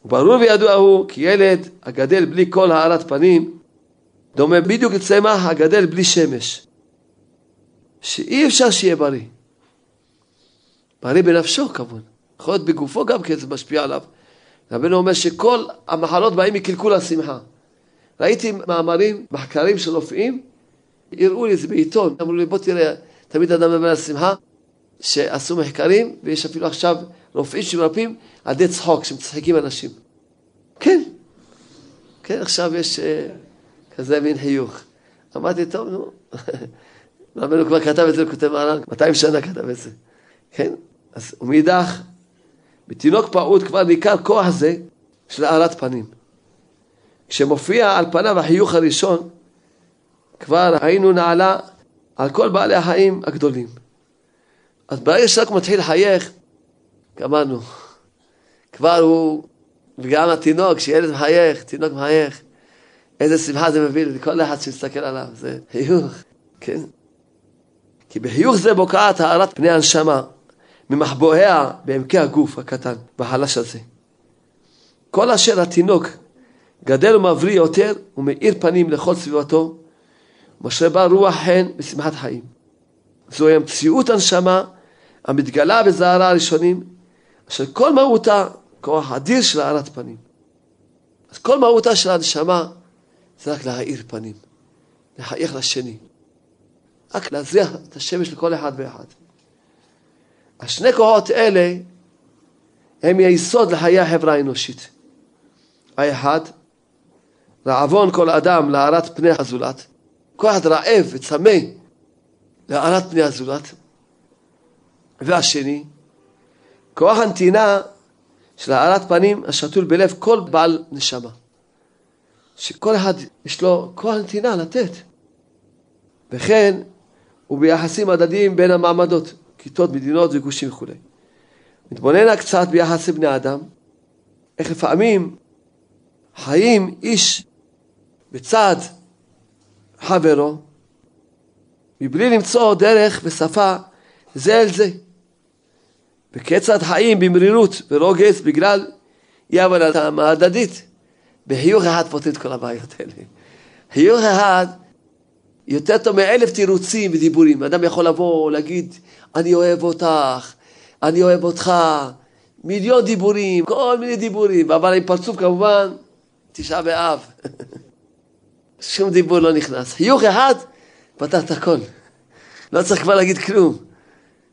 וברור וידוע הוא כי ילד הגדל בלי כל הארת פנים דומה בדיוק לצמח הגדל בלי שמש. שאי אפשר שיהיה בריא. בריא בנפשו כמובן. יכול להיות בגופו גם כן זה משפיע עליו. רבנו אומר שכל המחלות באים מקלקול השמחה. ראיתי מאמרים, מחקרים של רופאים, הראו לי את זה בעיתון, אמרו לי בוא תראה, תמיד אדם מדבר על שמחה, שעשו מחקרים, ויש אפילו עכשיו רופאים שמרפאים על ידי צחוק, שמצחיקים אנשים. כן, כן, עכשיו יש uh, כזה מין חיוך. אמרתי, טוב, נו, רבנו כבר כתב את זה, כותב מעלה, 200 שנה כתב את זה. כן, אז ומאידך, בתינוק פעוט כבר ניכר כוח זה של הארת פנים. כשמופיע על פניו החיוך הראשון, כבר היינו נעלה על כל בעלי החיים הגדולים. אז ברגע שרק מתחיל לחייך, גמרנו. כבר הוא, וגם התינוק, שילד מחייך, תינוק מחייך, איזה שמחה זה מביא לכל אחד שמסתכל עליו, זה חיוך, כן? כי בחיוך זה בוקעת הארת פני הנשמה, ממחבואיה בעמקי הגוף הקטן והחלש הזה. כל אשר התינוק גדל ומבריא יותר ומאיר פנים לכל סביבתו, משרה בה רוח חן ושמחת חיים. זוהי המציאות הנשמה המתגלה בזערה הראשונים, אשר כל מהותה כוח אדיר של הארת פנים. אז כל מהותה של הנשמה זה רק להאיר פנים, לחייך לשני, רק להזריח את השמש לכל אחד ואחד. השני כוחות אלה הם היסוד לחיי החברה האנושית. האחד, רעבון כל אדם להארת פני הזולת, כל אחד רעב וצמא להארת פני הזולת, והשני, כוח הנתינה של הארת פנים השתול בלב כל בעל נשמה. שכל אחד יש לו כוח הנתינה לתת. וכן הוא ביחסים הדדיים בין המעמדות, כיתות, מדינות וגושים וכו'. מתבונן קצת ביחס לבני אדם, איך לפעמים חיים איש בצד חברו, מבלי למצוא דרך ושפה זה אל זה. וכיצד חיים במרירות ורוגז בגלל אי הבנתם ההדדית. בחיוך אחד פותר את כל הבעיות האלה. חיוך אחד יותר טוב מאלף תירוצים ודיבורים. אדם יכול לבוא, להגיד, אני אוהב אותך, אני אוהב אותך, מיליון דיבורים, כל מיני דיבורים, אבל עם פרצוף כמובן, תשעה באב. שום דיבור לא נכנס. חיוך אחד, פתר את הכל. לא צריך כבר להגיד כלום.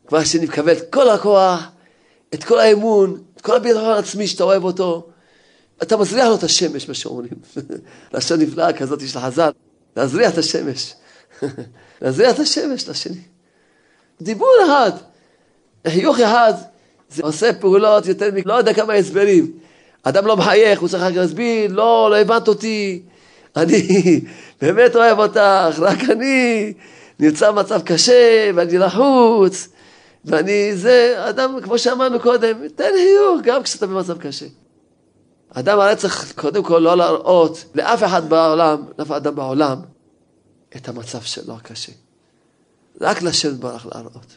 כבר השני מקבל את כל הכוח, את כל האמון, את כל הביטחון העצמי שאתה אוהב אותו. אתה מזריח לו את השמש, מה שאומרים. לשון נפלאה כזאת יש לחז"ל, להזריח את השמש. להזריח את השמש לשני. דיבור אחד, חיוך אחד, זה עושה פעולות יותר מ... לא יודע כמה הסברים. אדם לא מחייך, הוא צריך להסביר, לא, לא הבנת אותי, אני באמת אוהב אותך, רק אני נמצא במצב קשה ואני לחוץ, ואני זה, אדם, כמו שאמרנו קודם, תן חיוך גם כשאתה במצב קשה. אדם הרי צריך קודם כל לא להראות לאף אחד בעולם, לאף אדם בעולם, את המצב שלו הקשה. רק לשם ברח להראות.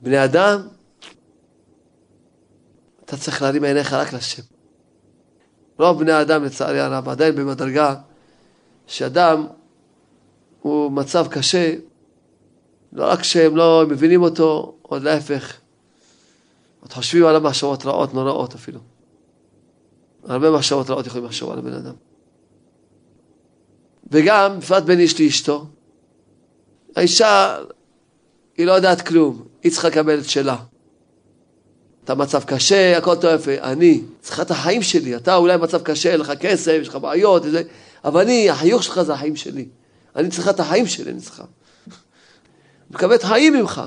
בני אדם, אתה צריך להרים עיניך רק לשם. רוב בני אדם, לצערי הרב, עדיין במדרגה שאדם הוא מצב קשה, לא רק שהם לא מבינים אותו, עוד להפך, עוד חושבים על המחשבות רעות, נוראות אפילו. הרבה מחשבות רעות יכולים לחשוב על הבן אדם. וגם, בפרט בין איש לאשתו, האישה, היא לא יודעת כלום, היא צריכה לקבל את שלה. אתה מצב קשה, הכל טוב יפה. אני צריכה את החיים שלי. אתה אולי במצב קשה, אין לך כסף, יש לך בעיות, וזה, אבל אני, החיוך שלך זה החיים שלי. אני צריכה את החיים שלי, אני צריכה. מקבל את החיים ממך.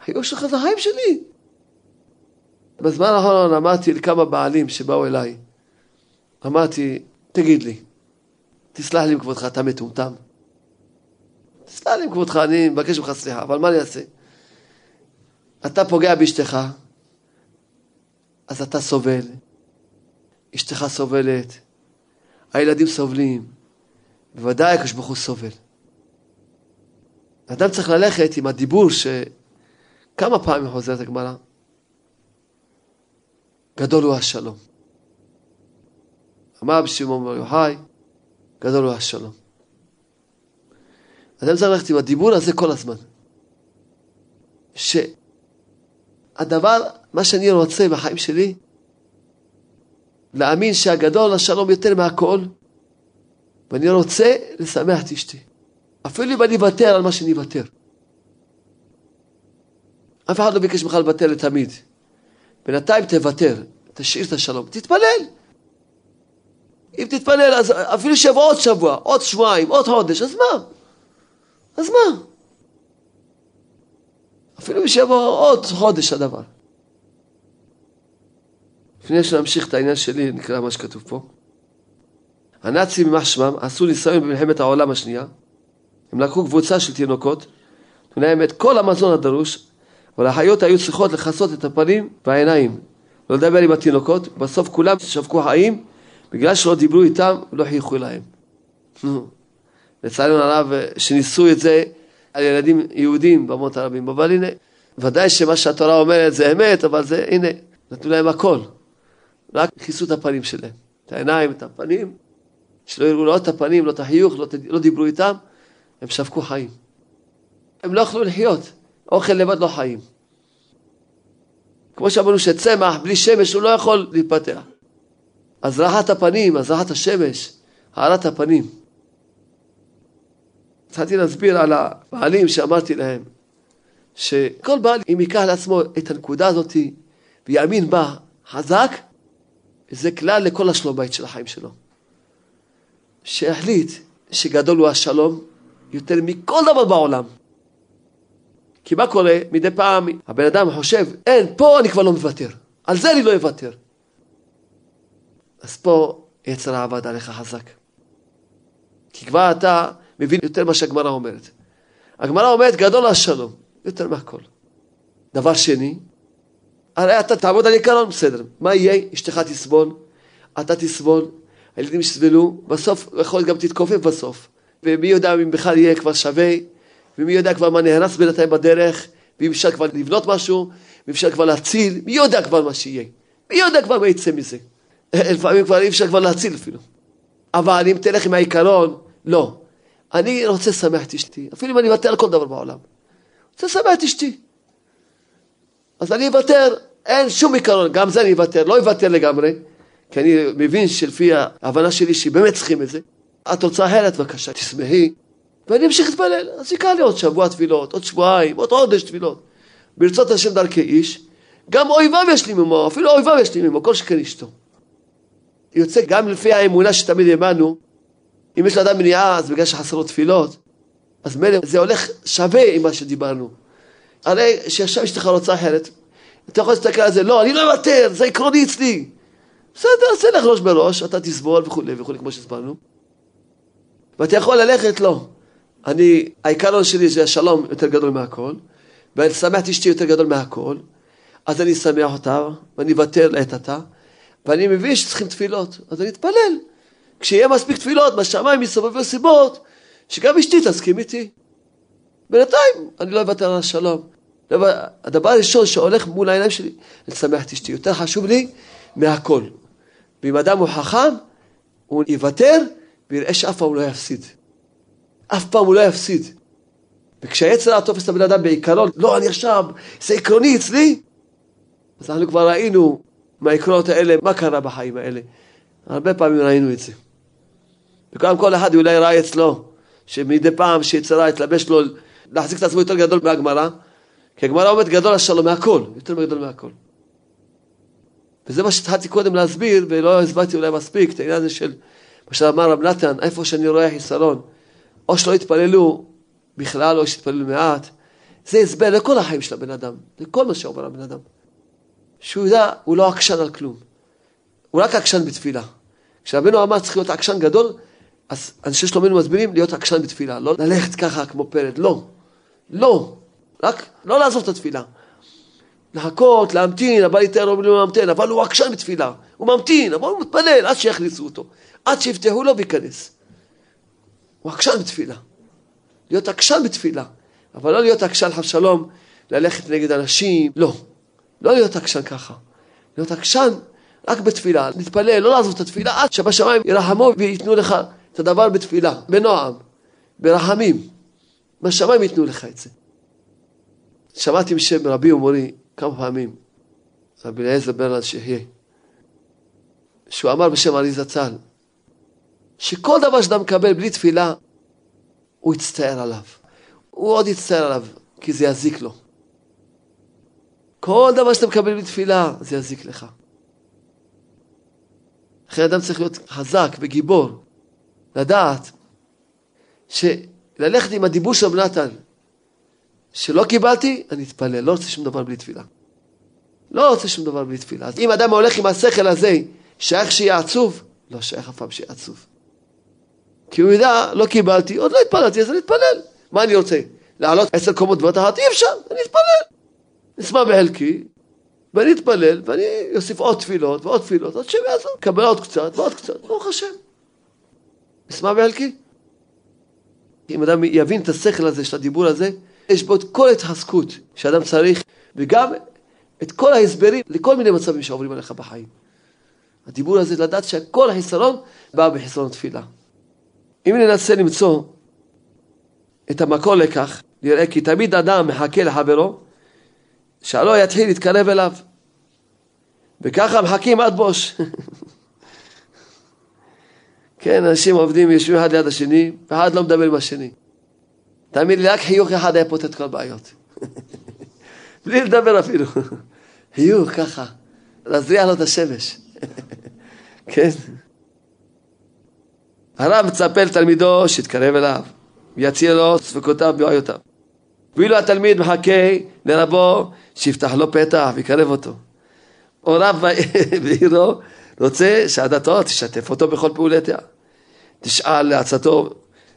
החיוך שלך זה החיים שלי. בזמן האחרון אמרתי לכמה בעלים שבאו אליי, אמרתי, תגיד לי, תסלח לי מכבודך, אתה מטומטם. תסלח לי מכבודך, אני מבקש ממך סליחה, אבל מה אני אעשה? אתה פוגע באשתך, אז אתה סובל, אשתך סובלת, הילדים סובלים, בוודאי הקדוש ברוך הוא סובל. אדם צריך ללכת עם הדיבור שכמה פעמים חוזרת הגמרא, גדול הוא השלום. אמר בשמעון בר יוחאי, גדול הוא השלום. אדם צריך ללכת עם הדיבור הזה כל הזמן. שהדבר, מה שאני רוצה בחיים שלי, להאמין שהגדול השלום יותר מהכל, ואני רוצה לשמח את אשתי. אפילו אם אני אוותר על מה שאני אוותר. אף אחד לא ביקש ממך לוותר לתמיד. בינתיים תוותר, תשאיר את השלום, תתפלל. אם תתפלל, אז אפילו שיבוא עוד שבוע, עוד שבועיים, עוד חודש, אז מה? אז מה? אפילו אם שיבוא עוד חודש הדבר. לפני שנמשיך את העניין שלי, נקרא מה שכתוב פה. הנאצים, יימח שמם, עשו ניסיון במלחמת העולם השנייה. הם לקחו קבוצה של תינוקות, נתנו להם את כל המזון הדרוש, אבל החיות היו צריכות לכסות את הפנים והעיניים, לא לדבר עם התינוקות, בסוף כולם שווקו חיים, בגלל שלא דיברו איתם, לא חייכו להם. לצערנו הרב, שניסו את זה על ילדים יהודים במות הרבים, אבל הנה, ודאי שמה שהתורה אומרת זה אמת, אבל זה, הנה, נתנו להם הכל. רק כיסו את הפנים שלהם, את העיניים, את הפנים, שלא יראו לא את הפנים, לא את החיוך, לא, לא דיברו איתם, הם שווקו חיים. הם לא יכלו לחיות, אוכל לבד לא חיים. כמו שאמרנו שצמח בלי שמש הוא לא יכול להתפתח. אז רחת הפנים, אז רחת השמש, הארת הפנים. התחלתי להסביר על הבעלים שאמרתי להם, שכל בעל, אם ייקח לעצמו את הנקודה הזאת ויאמין בה חזק, זה כלל לכל השלום בית של החיים שלו. שהחליט שגדול הוא השלום יותר מכל דבר בעולם. כי מה קורה? מדי פעם הבן אדם חושב, אין, פה אני כבר לא מוותר. על זה אני לא אוותר. אז פה יצר עבד עליך חזק. כי כבר אתה מבין יותר מה שהגמרא אומרת. הגמרא אומרת, גדול השלום, יותר מהכל. דבר שני, הרי אתה תעמוד על עיקרון, בסדר. מה יהיה? אשתך תסבול, אתה תסבול, הילדים יסבלו, בסוף יכול להיות גם תתכופף בסוף. ומי יודע אם בכלל יהיה כבר שווה, ומי יודע כבר מה נהרס בינתיים בדרך, ואם אפשר כבר לבנות משהו, ואם אפשר כבר להציל, מי יודע כבר מה שיהיה. מי יודע כבר מה יצא מזה. לפעמים כבר אי אפשר כבר להציל אפילו. אבל אם תלך עם העיקרון, לא. אני רוצה לשמח את אשתי, אפילו אם אני אוותר על כל דבר בעולם. רוצה לשמח את אשתי. אז אני אוותר, אין שום עיקרון, גם זה אני אוותר, לא אוותר לגמרי, כי אני מבין שלפי ההבנה שלי שבאמת צריכים את זה. את רוצה אחרת, בבקשה, תשמחי, ואני אמשיך להתפלל. אז יקרה לי עוד שבוע תפילות, עוד שבועיים, עוד חודש תפילות. ברצות השם דרכי איש, גם אויביו יש לי ממו, אפילו אויביו יש לי ממו, כל שכן אשתו. יוצא גם לפי האמונה שתמיד האמנו, אם יש לאדם מניעה, אז בגלל שחסרות תפילות, אז מילא זה הולך שווה עם מה שדיברנו. הרי שעכשיו אשתך רוצה אחרת, אתה יכול להסתכל על זה, לא, אני לא אוותר, זה עקרוני אצלי. בסדר, אז תלך ראש בראש, אתה תסבול וכולי וכולי, כמו שהסברנו. ואתה יכול ללכת, לא. אני, העיקרון שלי זה השלום יותר גדול מהכל, ואני שמח את אשתי יותר גדול מהכל, אז אני אשמח אותה, ואני אוותר לעת עתה, ואני מבין שצריכים תפילות, אז אני אתפלל. כשיהיה מספיק תפילות, בשמיים יסובבו סיבות, שגם אשתי תסכים איתי. בינתיים אני לא אוותר על השלום. הדבר הראשון שהולך מול העיניים שלי, לשמח את אשתי. יותר חשוב לי מהכל. ואם אדם הוא חכם, הוא יוותר ויראה שאף פעם הוא לא יפסיד. אף פעם הוא לא יפסיד. וכשהיצר הרע תופס את הבן אדם בעיקרון, לא, אני עכשיו, זה עקרוני אצלי, אז אנחנו כבר ראינו מהעקרונות האלה, מה קרה בחיים האלה. הרבה פעמים ראינו את זה. וגם כל אחד אולי ראה אצלו, שמדי פעם שיצרה יתלבש לו להחזיק את עצמו יותר גדול מהגמרא, כי הגמרא אומרת גדול השלום מהכל, יותר גדול מהכל. וזה מה שהתחלתי קודם להסביר, ולא הסברתי אולי מספיק, את העניין הזה של מה שאמר רב נתן, איפה שאני רואה חיסרון, או שלא יתפללו בכלל, או שיתפללו מעט, זה הסבר לכל החיים של הבן אדם, לכל מה שעובר הבן אדם. שהוא יודע, הוא לא עקשן על כלום. הוא רק עקשן בתפילה. כשרבנו אמר צריך להיות עקשן גדול, אז אנשי שלומנו מסבירים להיות עקשן בתפילה, לא ללכת ככה כמו פרד, לא. לא. רק לא לעזוב את התפילה. לחכות, להמתין, יותר אומרים לו להמתין, אבל הוא עקשן בתפילה. הוא ממתין, אבל הוא מתפלל עד שיכניסו אותו. עד שיפתחו לו וייכנס. הוא עקשן בתפילה. להיות עקשן בתפילה. אבל לא להיות עקשן חס ושלום, ללכת נגד אנשים, לא. לא להיות עקשן ככה. להיות עקשן רק בתפילה, להתפלל, לא לעזוב את התפילה עד שבשמיים ירחמו וייתנו לך את הדבר בתפילה, בנועם, ברחמים. בשמיים ייתנו לך את זה. שמעתי משם רבי ומורי כמה פעמים, רבי אליעזר ברלנד שיחיה, שהוא אמר בשם ארי זצ"ל, שכל דבר שאתה מקבל בלי תפילה, הוא יצטער עליו. הוא עוד יצטער עליו, כי זה יזיק לו. כל דבר שאתה מקבל בלי תפילה, זה יזיק לך. לכן אדם צריך להיות חזק וגיבור, לדעת שללכת עם הדיבור של נתן, שלא קיבלתי, אני אתפלל, לא רוצה שום דבר בלי תפילה. לא רוצה שום דבר בלי תפילה. אז אם אדם הולך עם השכל הזה, שייך שיהיה עצוב, לא שייך אף פעם שיהיה עצוב. כי הוא יודע, לא קיבלתי, עוד לא התפללתי, אז אני אתפלל. מה אני רוצה? לעלות עשר קומות אחת? אי אפשר, אני אתפלל. נשמע בחלקי, ואני אתפלל, ואני אוסיף עוד תפילות ועוד תפילות, עד שהם יעזור, קבל עוד קצת ועוד קצת, ברוך השם. נשמע בחלקי? אם אדם יבין את השכל הזה של הדיבור הזה, יש בו את כל ההתחזקות שאדם צריך, וגם את כל ההסברים לכל מיני מצבים שעוברים עליך בחיים. הדיבור הזה לדעת שכל החיסרון בא בחסרון תפילה. אם ננסה למצוא את המקור לכך, נראה כי תמיד אדם מחכה לחברו, שהלא יתחיל להתקרב אליו. וככה מחכים עד בוש. כן, אנשים עובדים, יושבים אחד ליד השני, ואחד לא מדבר עם השני. תאמין לי, רק חיוך אחד היה פותר את כל הבעיות. בלי לדבר אפילו. חיוך ככה, להזריע לו את השמש. כן. הרב מצפה לתלמידו שיתקרב אליו, ויציע לו ספקותיו ובעיותיו. ואילו התלמיד מחכה לרבו שיפתח לו פתח ויקרב אותו. או רב בעירו רוצה שהדתו תשתף אותו בכל פעולתיה. תשאל לעצתו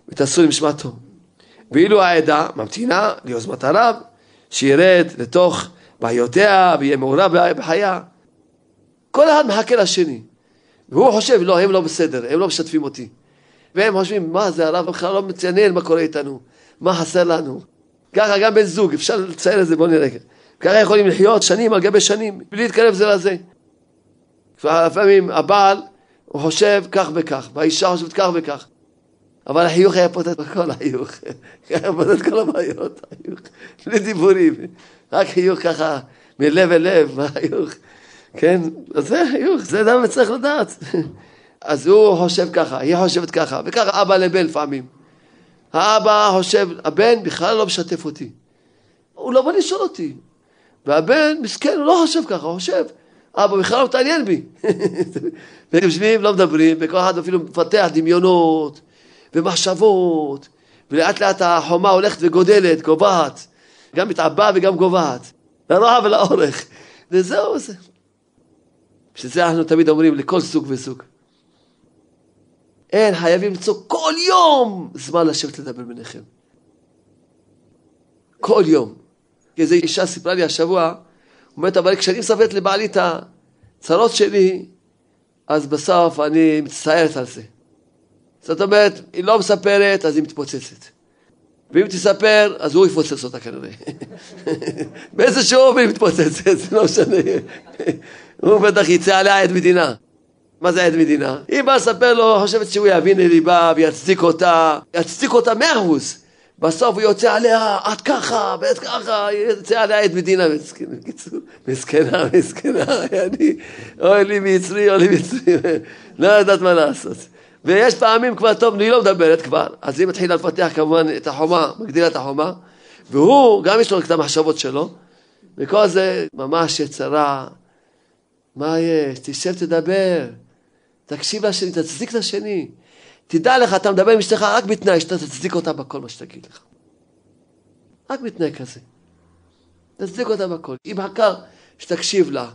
ותעשו למשמעתו. ואילו העדה ממתינה ליוזמת הרב, שירד לתוך בעיותיה ויהיה מעורב בחייה. כל אחד מחכה לשני. והוא חושב, לא, הם לא בסדר, הם לא משתפים אותי. והם חושבים, מה זה, הרב בכלל לא מציינים מה קורה איתנו, מה חסר לנו. ככה גם בן זוג, אפשר לציין את זה, בואו נראה. ככה יכולים לחיות שנים על גבי שנים, בלי להתקרב זה לזה. לפעמים הבעל, הוא חושב כך וכך, והאישה חושבת כך וכך. אבל החיוך היה פותר את כל החיוך. היה פותר את כל הבעיות, החיוך. בלי דיבורים. רק חיוך ככה, מלב אל לב, החיוך. כן, אז זה חיוך, זה אדם צריך לדעת. אז הוא חושב ככה, היא חושבת ככה, וככה אבא לבן לפעמים. האבא חושב, הבן בכלל לא משתף אותי. הוא לא בא לשאול אותי. והבן, מסכן, הוא לא חושב ככה, הוא חושב, אבא בכלל לא מתעניין בי. והם יושבים, לא מדברים, וכל אחד אפילו מפתח דמיונות ומחשבות, ולאט לאט החומה הולכת וגודלת, גובהת, גם מתעבה וגם גובהת, לרע ולאורך, וזהו זה. בשביל זה אנחנו תמיד אומרים לכל סוג וסוג. אין, חייבים למצוא כל יום זמן לשבת לדבר ביניכם. כל יום. איזו אישה סיפרה לי השבוע, אומרת, אבל כשאני מספרת לבעלי את הצרות שלי, אז בסוף אני מצטערת על זה. זאת אומרת, היא לא מספרת, אז היא מתפוצצת. ואם תספר, אז הוא יפוצץ אותה כנראה. באיזה שיעור היא מתפוצצת, זה לא משנה. הוא בטח יצא עליה עד מדינה. מה זה עד מדינה? היא באה לספר לו, חושבת שהוא יבין לליבה ויצדיק אותה, יצדיק אותה מאה אחוז. בסוף הוא יוצא עליה, את ככה, ואת ככה, יוצא עליה את מדינה, בקיצור, מסכנה, מסכנה, אני, אוי לי מצרי, אוי לי מצרי, לא יודעת מה לעשות. ויש פעמים כבר, טוב, היא לא מדברת כבר, אז היא מתחילה לפתח כמובן את החומה, מגדילה את החומה, והוא, גם יש לו את המחשבות שלו, וכל זה ממש יצרה, מה יש? תשב תדבר, תקשיב לשני, תצדיק את השני. תדע לך, אתה מדבר עם אשתך רק בתנאי שאתה תצדיק אותה בכל מה שתגיד לך. רק בתנאי כזה. תצדיק אותה בכל. היא מחכה שתקשיב לה,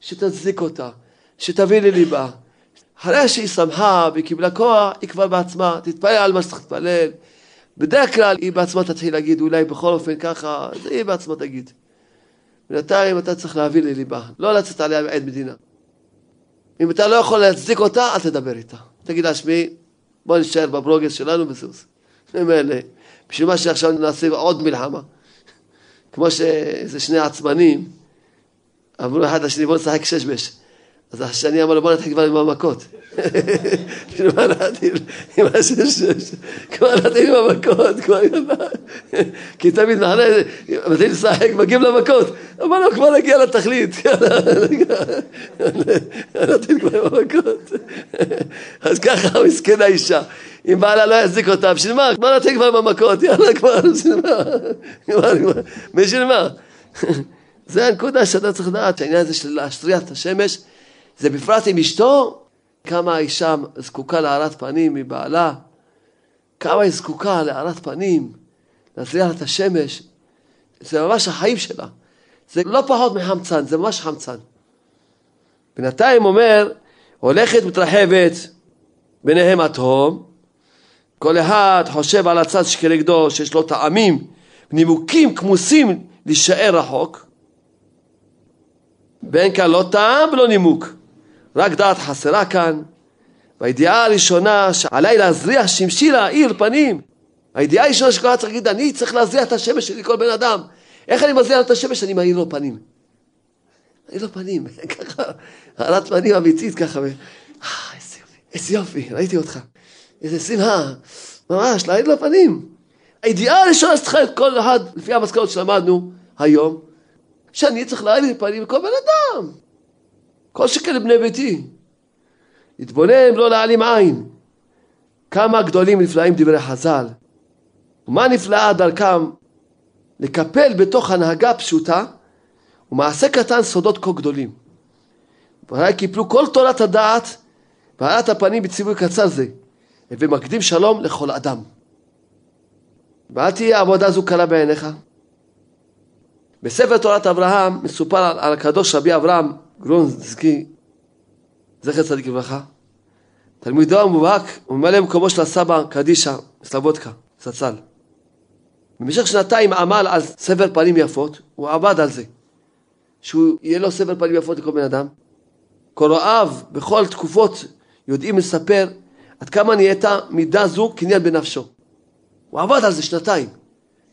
שתצדיק אותה, שתביא לליבה. אחרי שהיא שמחה והיא קיבלה כוח, היא כבר בעצמה תתפלל על מה שצריך להתפלל. בדרך כלל היא בעצמה תתחיל להגיד, אולי בכל אופן ככה, אז היא בעצמה תגיד. בינתיים אתה צריך להביא לליבה, לא לצאת עליה מעד מדינה. אם אתה לא יכול להצדיק אותה, אל תדבר איתה. תגיד לה, שמי, בוא נשאר בברוגז שלנו וזוז. ממילא, בשביל מה שעכשיו נעשה עוד מלחמה. כמו שאיזה שני עצמנים אמרו אחד לשני, בוא נשחק שש בש. אז השני אמר לו, בוא נתחיל כבר עם המכות. בשביל מה להתחיל עם השש, כבר נתחיל עם המכות, כבר כי תמיד אחרי, מתחיל לשחק, מגיעים למכות. אמר לו, כבר נגיע לתכלית, נתחיל כבר עם המכות. אז ככה מסכנה אישה. אם בעלה לא יחזיק אותה, בשביל מה? בוא נתחיל כבר עם המכות, יאללה כבר, בשביל מה? בשביל מה? זה הנקודה שאתה צריך לדעת, שהעניין הזה של להשריח את השמש, זה בפרט עם אשתו, כמה האישה זקוקה להארת פנים מבעלה, כמה היא זקוקה להארת פנים, להזריח את השמש, זה ממש החיים שלה. זה לא פחות מחמצן, זה ממש חמצן. בינתיים אומר, הולכת מתרחבת ביניהם התהום, כל אחד חושב על הצד שכנגדו, שיש לו טעמים, נימוקים כמוסים להישאר רחוק, ואין כאן לא טעם ולא נימוק. רק דעת חסרה כאן. והידיעה הראשונה שעליי להזריח שמשי להאיר פנים. הידיעה הראשונה שכל אחד צריך להגיד, אני צריך להזריח את השמש שלי כל בן אדם. איך אני מזריח את השמש? אני מאיר לו פנים. מאיר לו פנים, ככה, הערת פנים אמיתית ככה. אה, איזה יופי, איזה יופי, ראיתי אותך. איזה שמחה, ממש, להאיר לו פנים. הידיעה הראשונה שצריכה את כל אחד, לפי המסקנות שלמדנו היום, שאני צריך להאיר פנים לכל בן אדם. כל שכן לבני ביתי. להתבונן, לא להעלים עין. כמה גדולים נפלאים דברי חז"ל. ומה נפלאה דרכם לקפל בתוך הנהגה פשוטה ומעשה קטן סודות כה גדולים. והרי קיפלו כל תורת הדעת והעלת הפנים בציווי קצר זה, ומקדים שלום לכל אדם. ואל תהיה עבודה זו קלה בעיניך. בספר תורת אברהם מסופר על, על הקדוש רבי אברהם גרונזקי, זכר צדיק לברכה, תלמידו המובהק וממלא מקומו של הסבא קדישא סלבודקה, זצ"ל. במשך שנתיים עמל על סבר פנים יפות, הוא עבד על זה, שהוא יהיה לו סבר פנים יפות לכל בן אדם. קוראיו בכל תקופות יודעים לספר עד כמה נהייתה מידה זו קניין בנפשו. הוא עבד על זה שנתיים,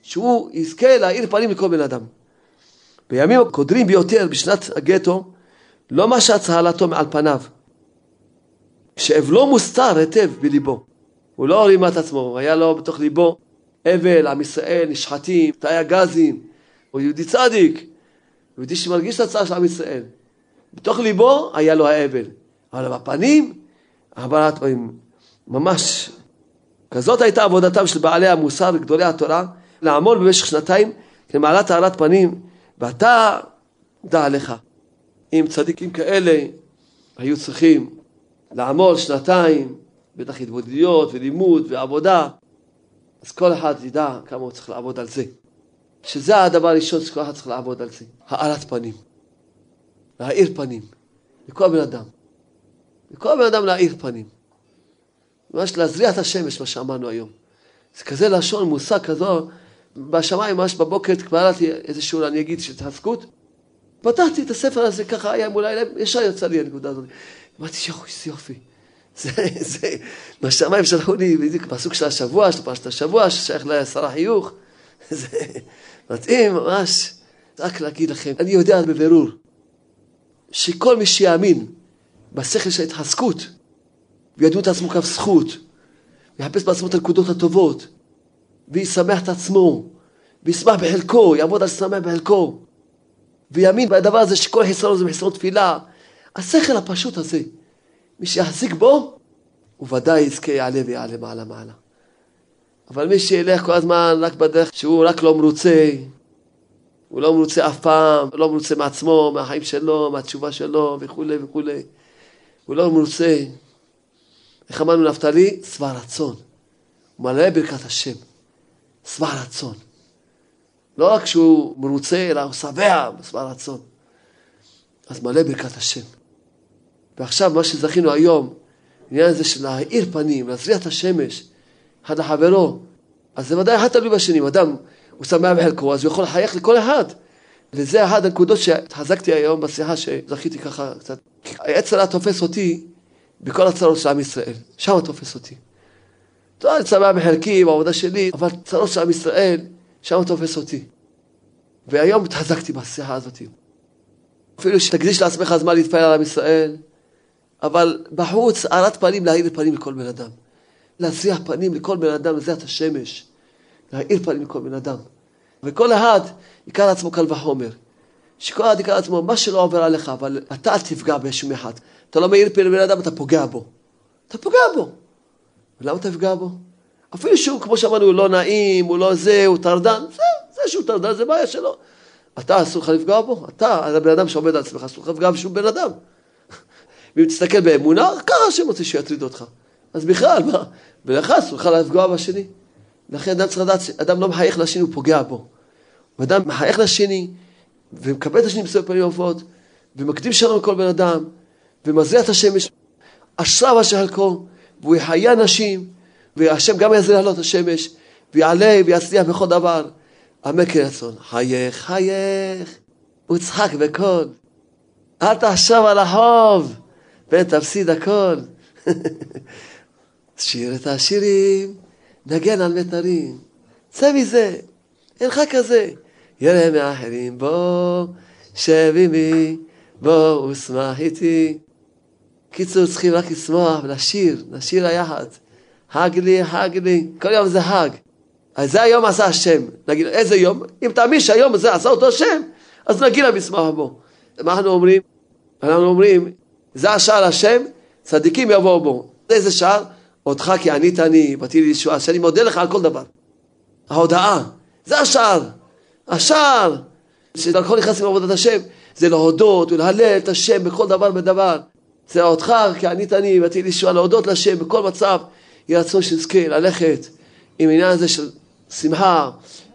שהוא יזכה להאיר פנים לכל בן אדם. בימים הקודרים ביותר בשנת הגטו לא משה צהלתו מעל פניו, שאבלו מוסתר היטב בליבו. הוא לא רימה את עצמו, היה לו בתוך ליבו אבל, עם ישראל, נשחטים, תאי הגזים, הוא יהודי צדיק, יהודי שמרגיש את הצער של עם ישראל. בתוך ליבו היה לו האבל, אבל בפנים, הבעת פנים, ממש, כזאת הייתה עבודתם של בעלי המוסר וגדולי התורה, לעמול במשך שנתיים למעלת טהרת פנים, ואתה, דע לך, אם צדיקים כאלה היו צריכים לעמול שנתיים, בטח התבודדויות ולימוד ועבודה, אז כל אחד ידע כמה הוא צריך לעבוד על זה. שזה הדבר הראשון שכל אחד צריך לעבוד על זה, הארת פנים. להאיר פנים. לכל בן אדם. לכל בן אדם להאיר פנים. ממש להזריע את השמש, מה שאמרנו היום. זה כזה לשון, מושג כזו, בשמיים ממש בבוקר קבלתי איזשהו, אני אגיד, של התעסקות, פתחתי את הספר הזה ככה, היה מול העיניים, ישר יצא לי הנקודה הזאת. אמרתי, יואו, איזה יופי. זה, זה, מהשמיים שלחו לי בדיוק פסוק של השבוע, של פרשת השבוע, ששייך לשר החיוך. זה מתאים ממש. רק להגיד לכם, אני יודע בבירור, שכל מי שיאמין בשכל של ההתחזקות, וידעו את עצמו כף זכות, ויחפש בעצמו את הנקודות הטובות, וישמח את עצמו, וישמח בחלקו, יעבוד על שמח בחלקו, ויאמין בדבר הזה שכל חיסרון זה מחיסרון תפילה. השכל הפשוט הזה, מי שיחזיק בו, הוא ודאי יזכה, יעלה ויעלה מעלה מעלה. אבל מי שילך כל הזמן רק בדרך שהוא רק לא מרוצה, הוא לא מרוצה אף פעם, לא מרוצה מעצמו, מהחיים שלו, מהתשובה שלו וכולי וכולי. הוא לא מרוצה. איך אמרנו נפתלי? שבע רצון. הוא מלא ברכת השם. שבע רצון. לא רק שהוא מרוצה, אלא הוא שבע בשבע רצון. אז מלא ברכת השם. ועכשיו מה שזכינו היום, העניין הזה של להאיר פנים, להזריע את השמש, אחד לחברו, אז זה ודאי אחד תלוי בשני, אם אדם הוא שמח בחלקו, אז הוא יכול לחייך לכל אחד. וזה אחת הנקודות שהתחזקתי היום בשיחה שזכיתי ככה קצת. העץ הרע תופס אותי בכל הצרות של עם ישראל, שם תופס אותי. טוב, אני שמח בחלקי, בעבודה שלי, אבל צרות של עם ישראל, שם תופס אותי. והיום התחזקתי בשיחה הזאת. אפילו שתקדיש לעצמך זמן להתפלל על עם ישראל, אבל בחוץ, הארת פנים, להאיר פנים לכל בן אדם. להזריח פנים לכל בן אדם, לזריעת השמש. להאיר פנים לכל בן אדם. וכל אחד יקרא לעצמו קל וחומר. שכל אחד יקרא לעצמו מה שלא עובר עליך, אבל אתה אל תפגע בשום אחד. אתה לא מאיר פנים לבן אדם, אתה פוגע בו. אתה פוגע בו. ולמה אתה תפגע בו? אפילו שהוא, כמו שאמרנו, הוא לא נעים, הוא לא זה, הוא טרדן, זה, זה שהוא טרדן, זה בעיה שלו. אתה אסור לך לפגוע בו, אתה, הבן אדם שעומד על עצמך, אסור לך לפגוע בשום בן אדם. ואם תסתכל באמונה, ככה השם רוצה שיטריד אותך. אז בכלל, מה? ולך אסור לך לפגוע בשני. לכן אדם צריך לדעת שאדם לא מחייך לשני, הוא פוגע בו. אדם מחייך לשני, ומקבל את השני בסוף פנים יפות, ומקדים שלום לכל בן אדם, ומזריע את השמש, אשריו אשר חלקו, והוא יחיה אנשים, והשם גם יעזר לעלות השמש, ויעלה ויצליח בכל דבר. אמן כן רצון. חייך, חייך, וצחק בקול. אל תחשוב על החוב, ותפסיד הכל. שיר את השירים, נגן על מיתרים. צא מזה, אין לך כזה. ירא מאחרים בוא, שב עמי, בוא ושמח איתי. קיצור, צריכים רק לשמוח ולשיר, לשיר היחד. הג לי, הג לי, כל יום זה הג. אז זה היום עשה השם. נגיד, איזה יום? אם תאמין שהיום הזה עשה אותו השם, אז נגיד למסמך בו. מה אנחנו אומרים? אנחנו אומרים, זה השער השם, צדיקים יבואו בו. איזה שער? אותך כי ענית אני, באתי לי לישועה, שאני מודה לך על כל דבר. ההודעה, זה השער. השער שדרכו נכנסים לעבודת השם, זה להודות ולהלל את השם בכל דבר ודבר. זה אותך כי ענית אני, באתי לי לישועה, להודות לשם בכל מצב. יהיה רצון שנזכה ללכת עם העניין הזה של שמחה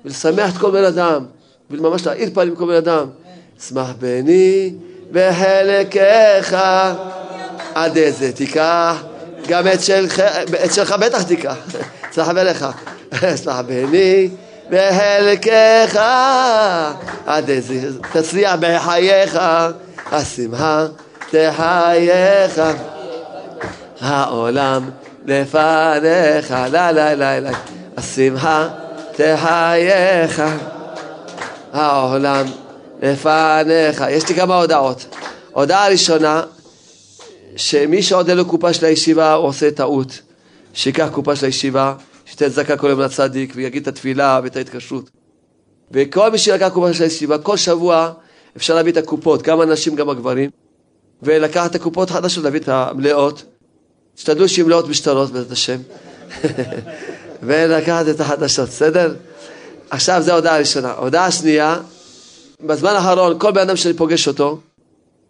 ולשמח את כל בן אדם וממש להעיר פנים לכל בן אדם. שמח בני בחלקך עד איזה תיקח גם את שלך, את שלך בטח תיקח, צלח בלך, סלח בני בחלקך עד איזה תצליח בחייך השמחה תחייך העולם לפניך לה לה לה לה השמחה תחייך העולם לפניך יש לי כמה הודעות הודעה ראשונה שמי שעוד אין לו קופה של הישיבה הוא עושה טעות. שיקח קופה של הישיבה, שייתן צדקה כל יום לצדיק ויגיד את התפילה ואת ההתקשרות. וכל מי שלקח קופה של הישיבה, כל שבוע אפשר להביא את הקופות, גם הנשים גם הגברים, ולקחת את הקופות החדשות, להביא את המלאות. תשתדלו שיהיו מלאות משתלות בעזרת השם. ולקחת את החדשות, בסדר? עכשיו זו הודעה ראשונה. הודעה שנייה, בזמן האחרון כל בן אדם שאני פוגש אותו,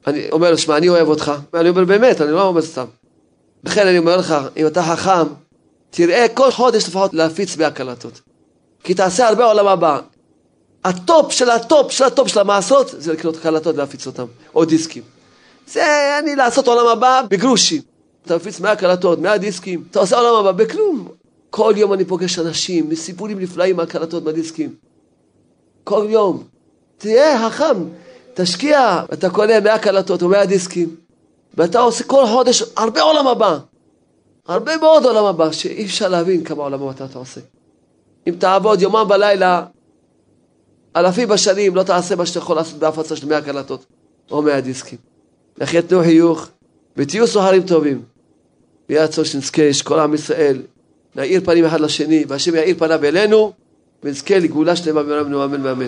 אני אומר לו, שמע, אני אוהב אותך. אני אומר, באמת, אני לא אומר סתם. לכן אני אומר לך, אם אתה חכם, תראה כל חודש לפחות להפיץ בהקלטות. כי תעשה הרבה עולם הבא. הטופ של הטופ של הטופ של המעשות זה לקנות קלטות ולהפיץ אותם, או דיסקים. זה אני לעשות עולם הבא בגרושים. אתה מפיץ 100 קלטות, 100 דיסקים, אתה עושה עולם הבא בכלום. כל יום אני פוגש אנשים מסיפורים נפלאים מהקלטות, מהדיסקים. כל יום. תהיה חכם. תשקיע, אתה קונה 100 קלטות או 100 דיסקים, ואתה עושה כל חודש הרבה עולם הבא. הרבה מאוד עולם הבא, שאי אפשר להבין כמה עולם הבא אתה עושה. אם תעבוד יומם בלילה, אלפים בשנים, לא תעשה מה שאתה יכול לעשות בהפצה של 100 קלטות או 100 דיסקים. לכן תנו חיוך ותהיו סוהרים טובים. ויהיה רצון שנזכה שכל עם ישראל נאיר פנים אחד לשני, והשם יאיר פניו אלינו, ונזכה לגאולה שלמה במהרה אמן ואמן.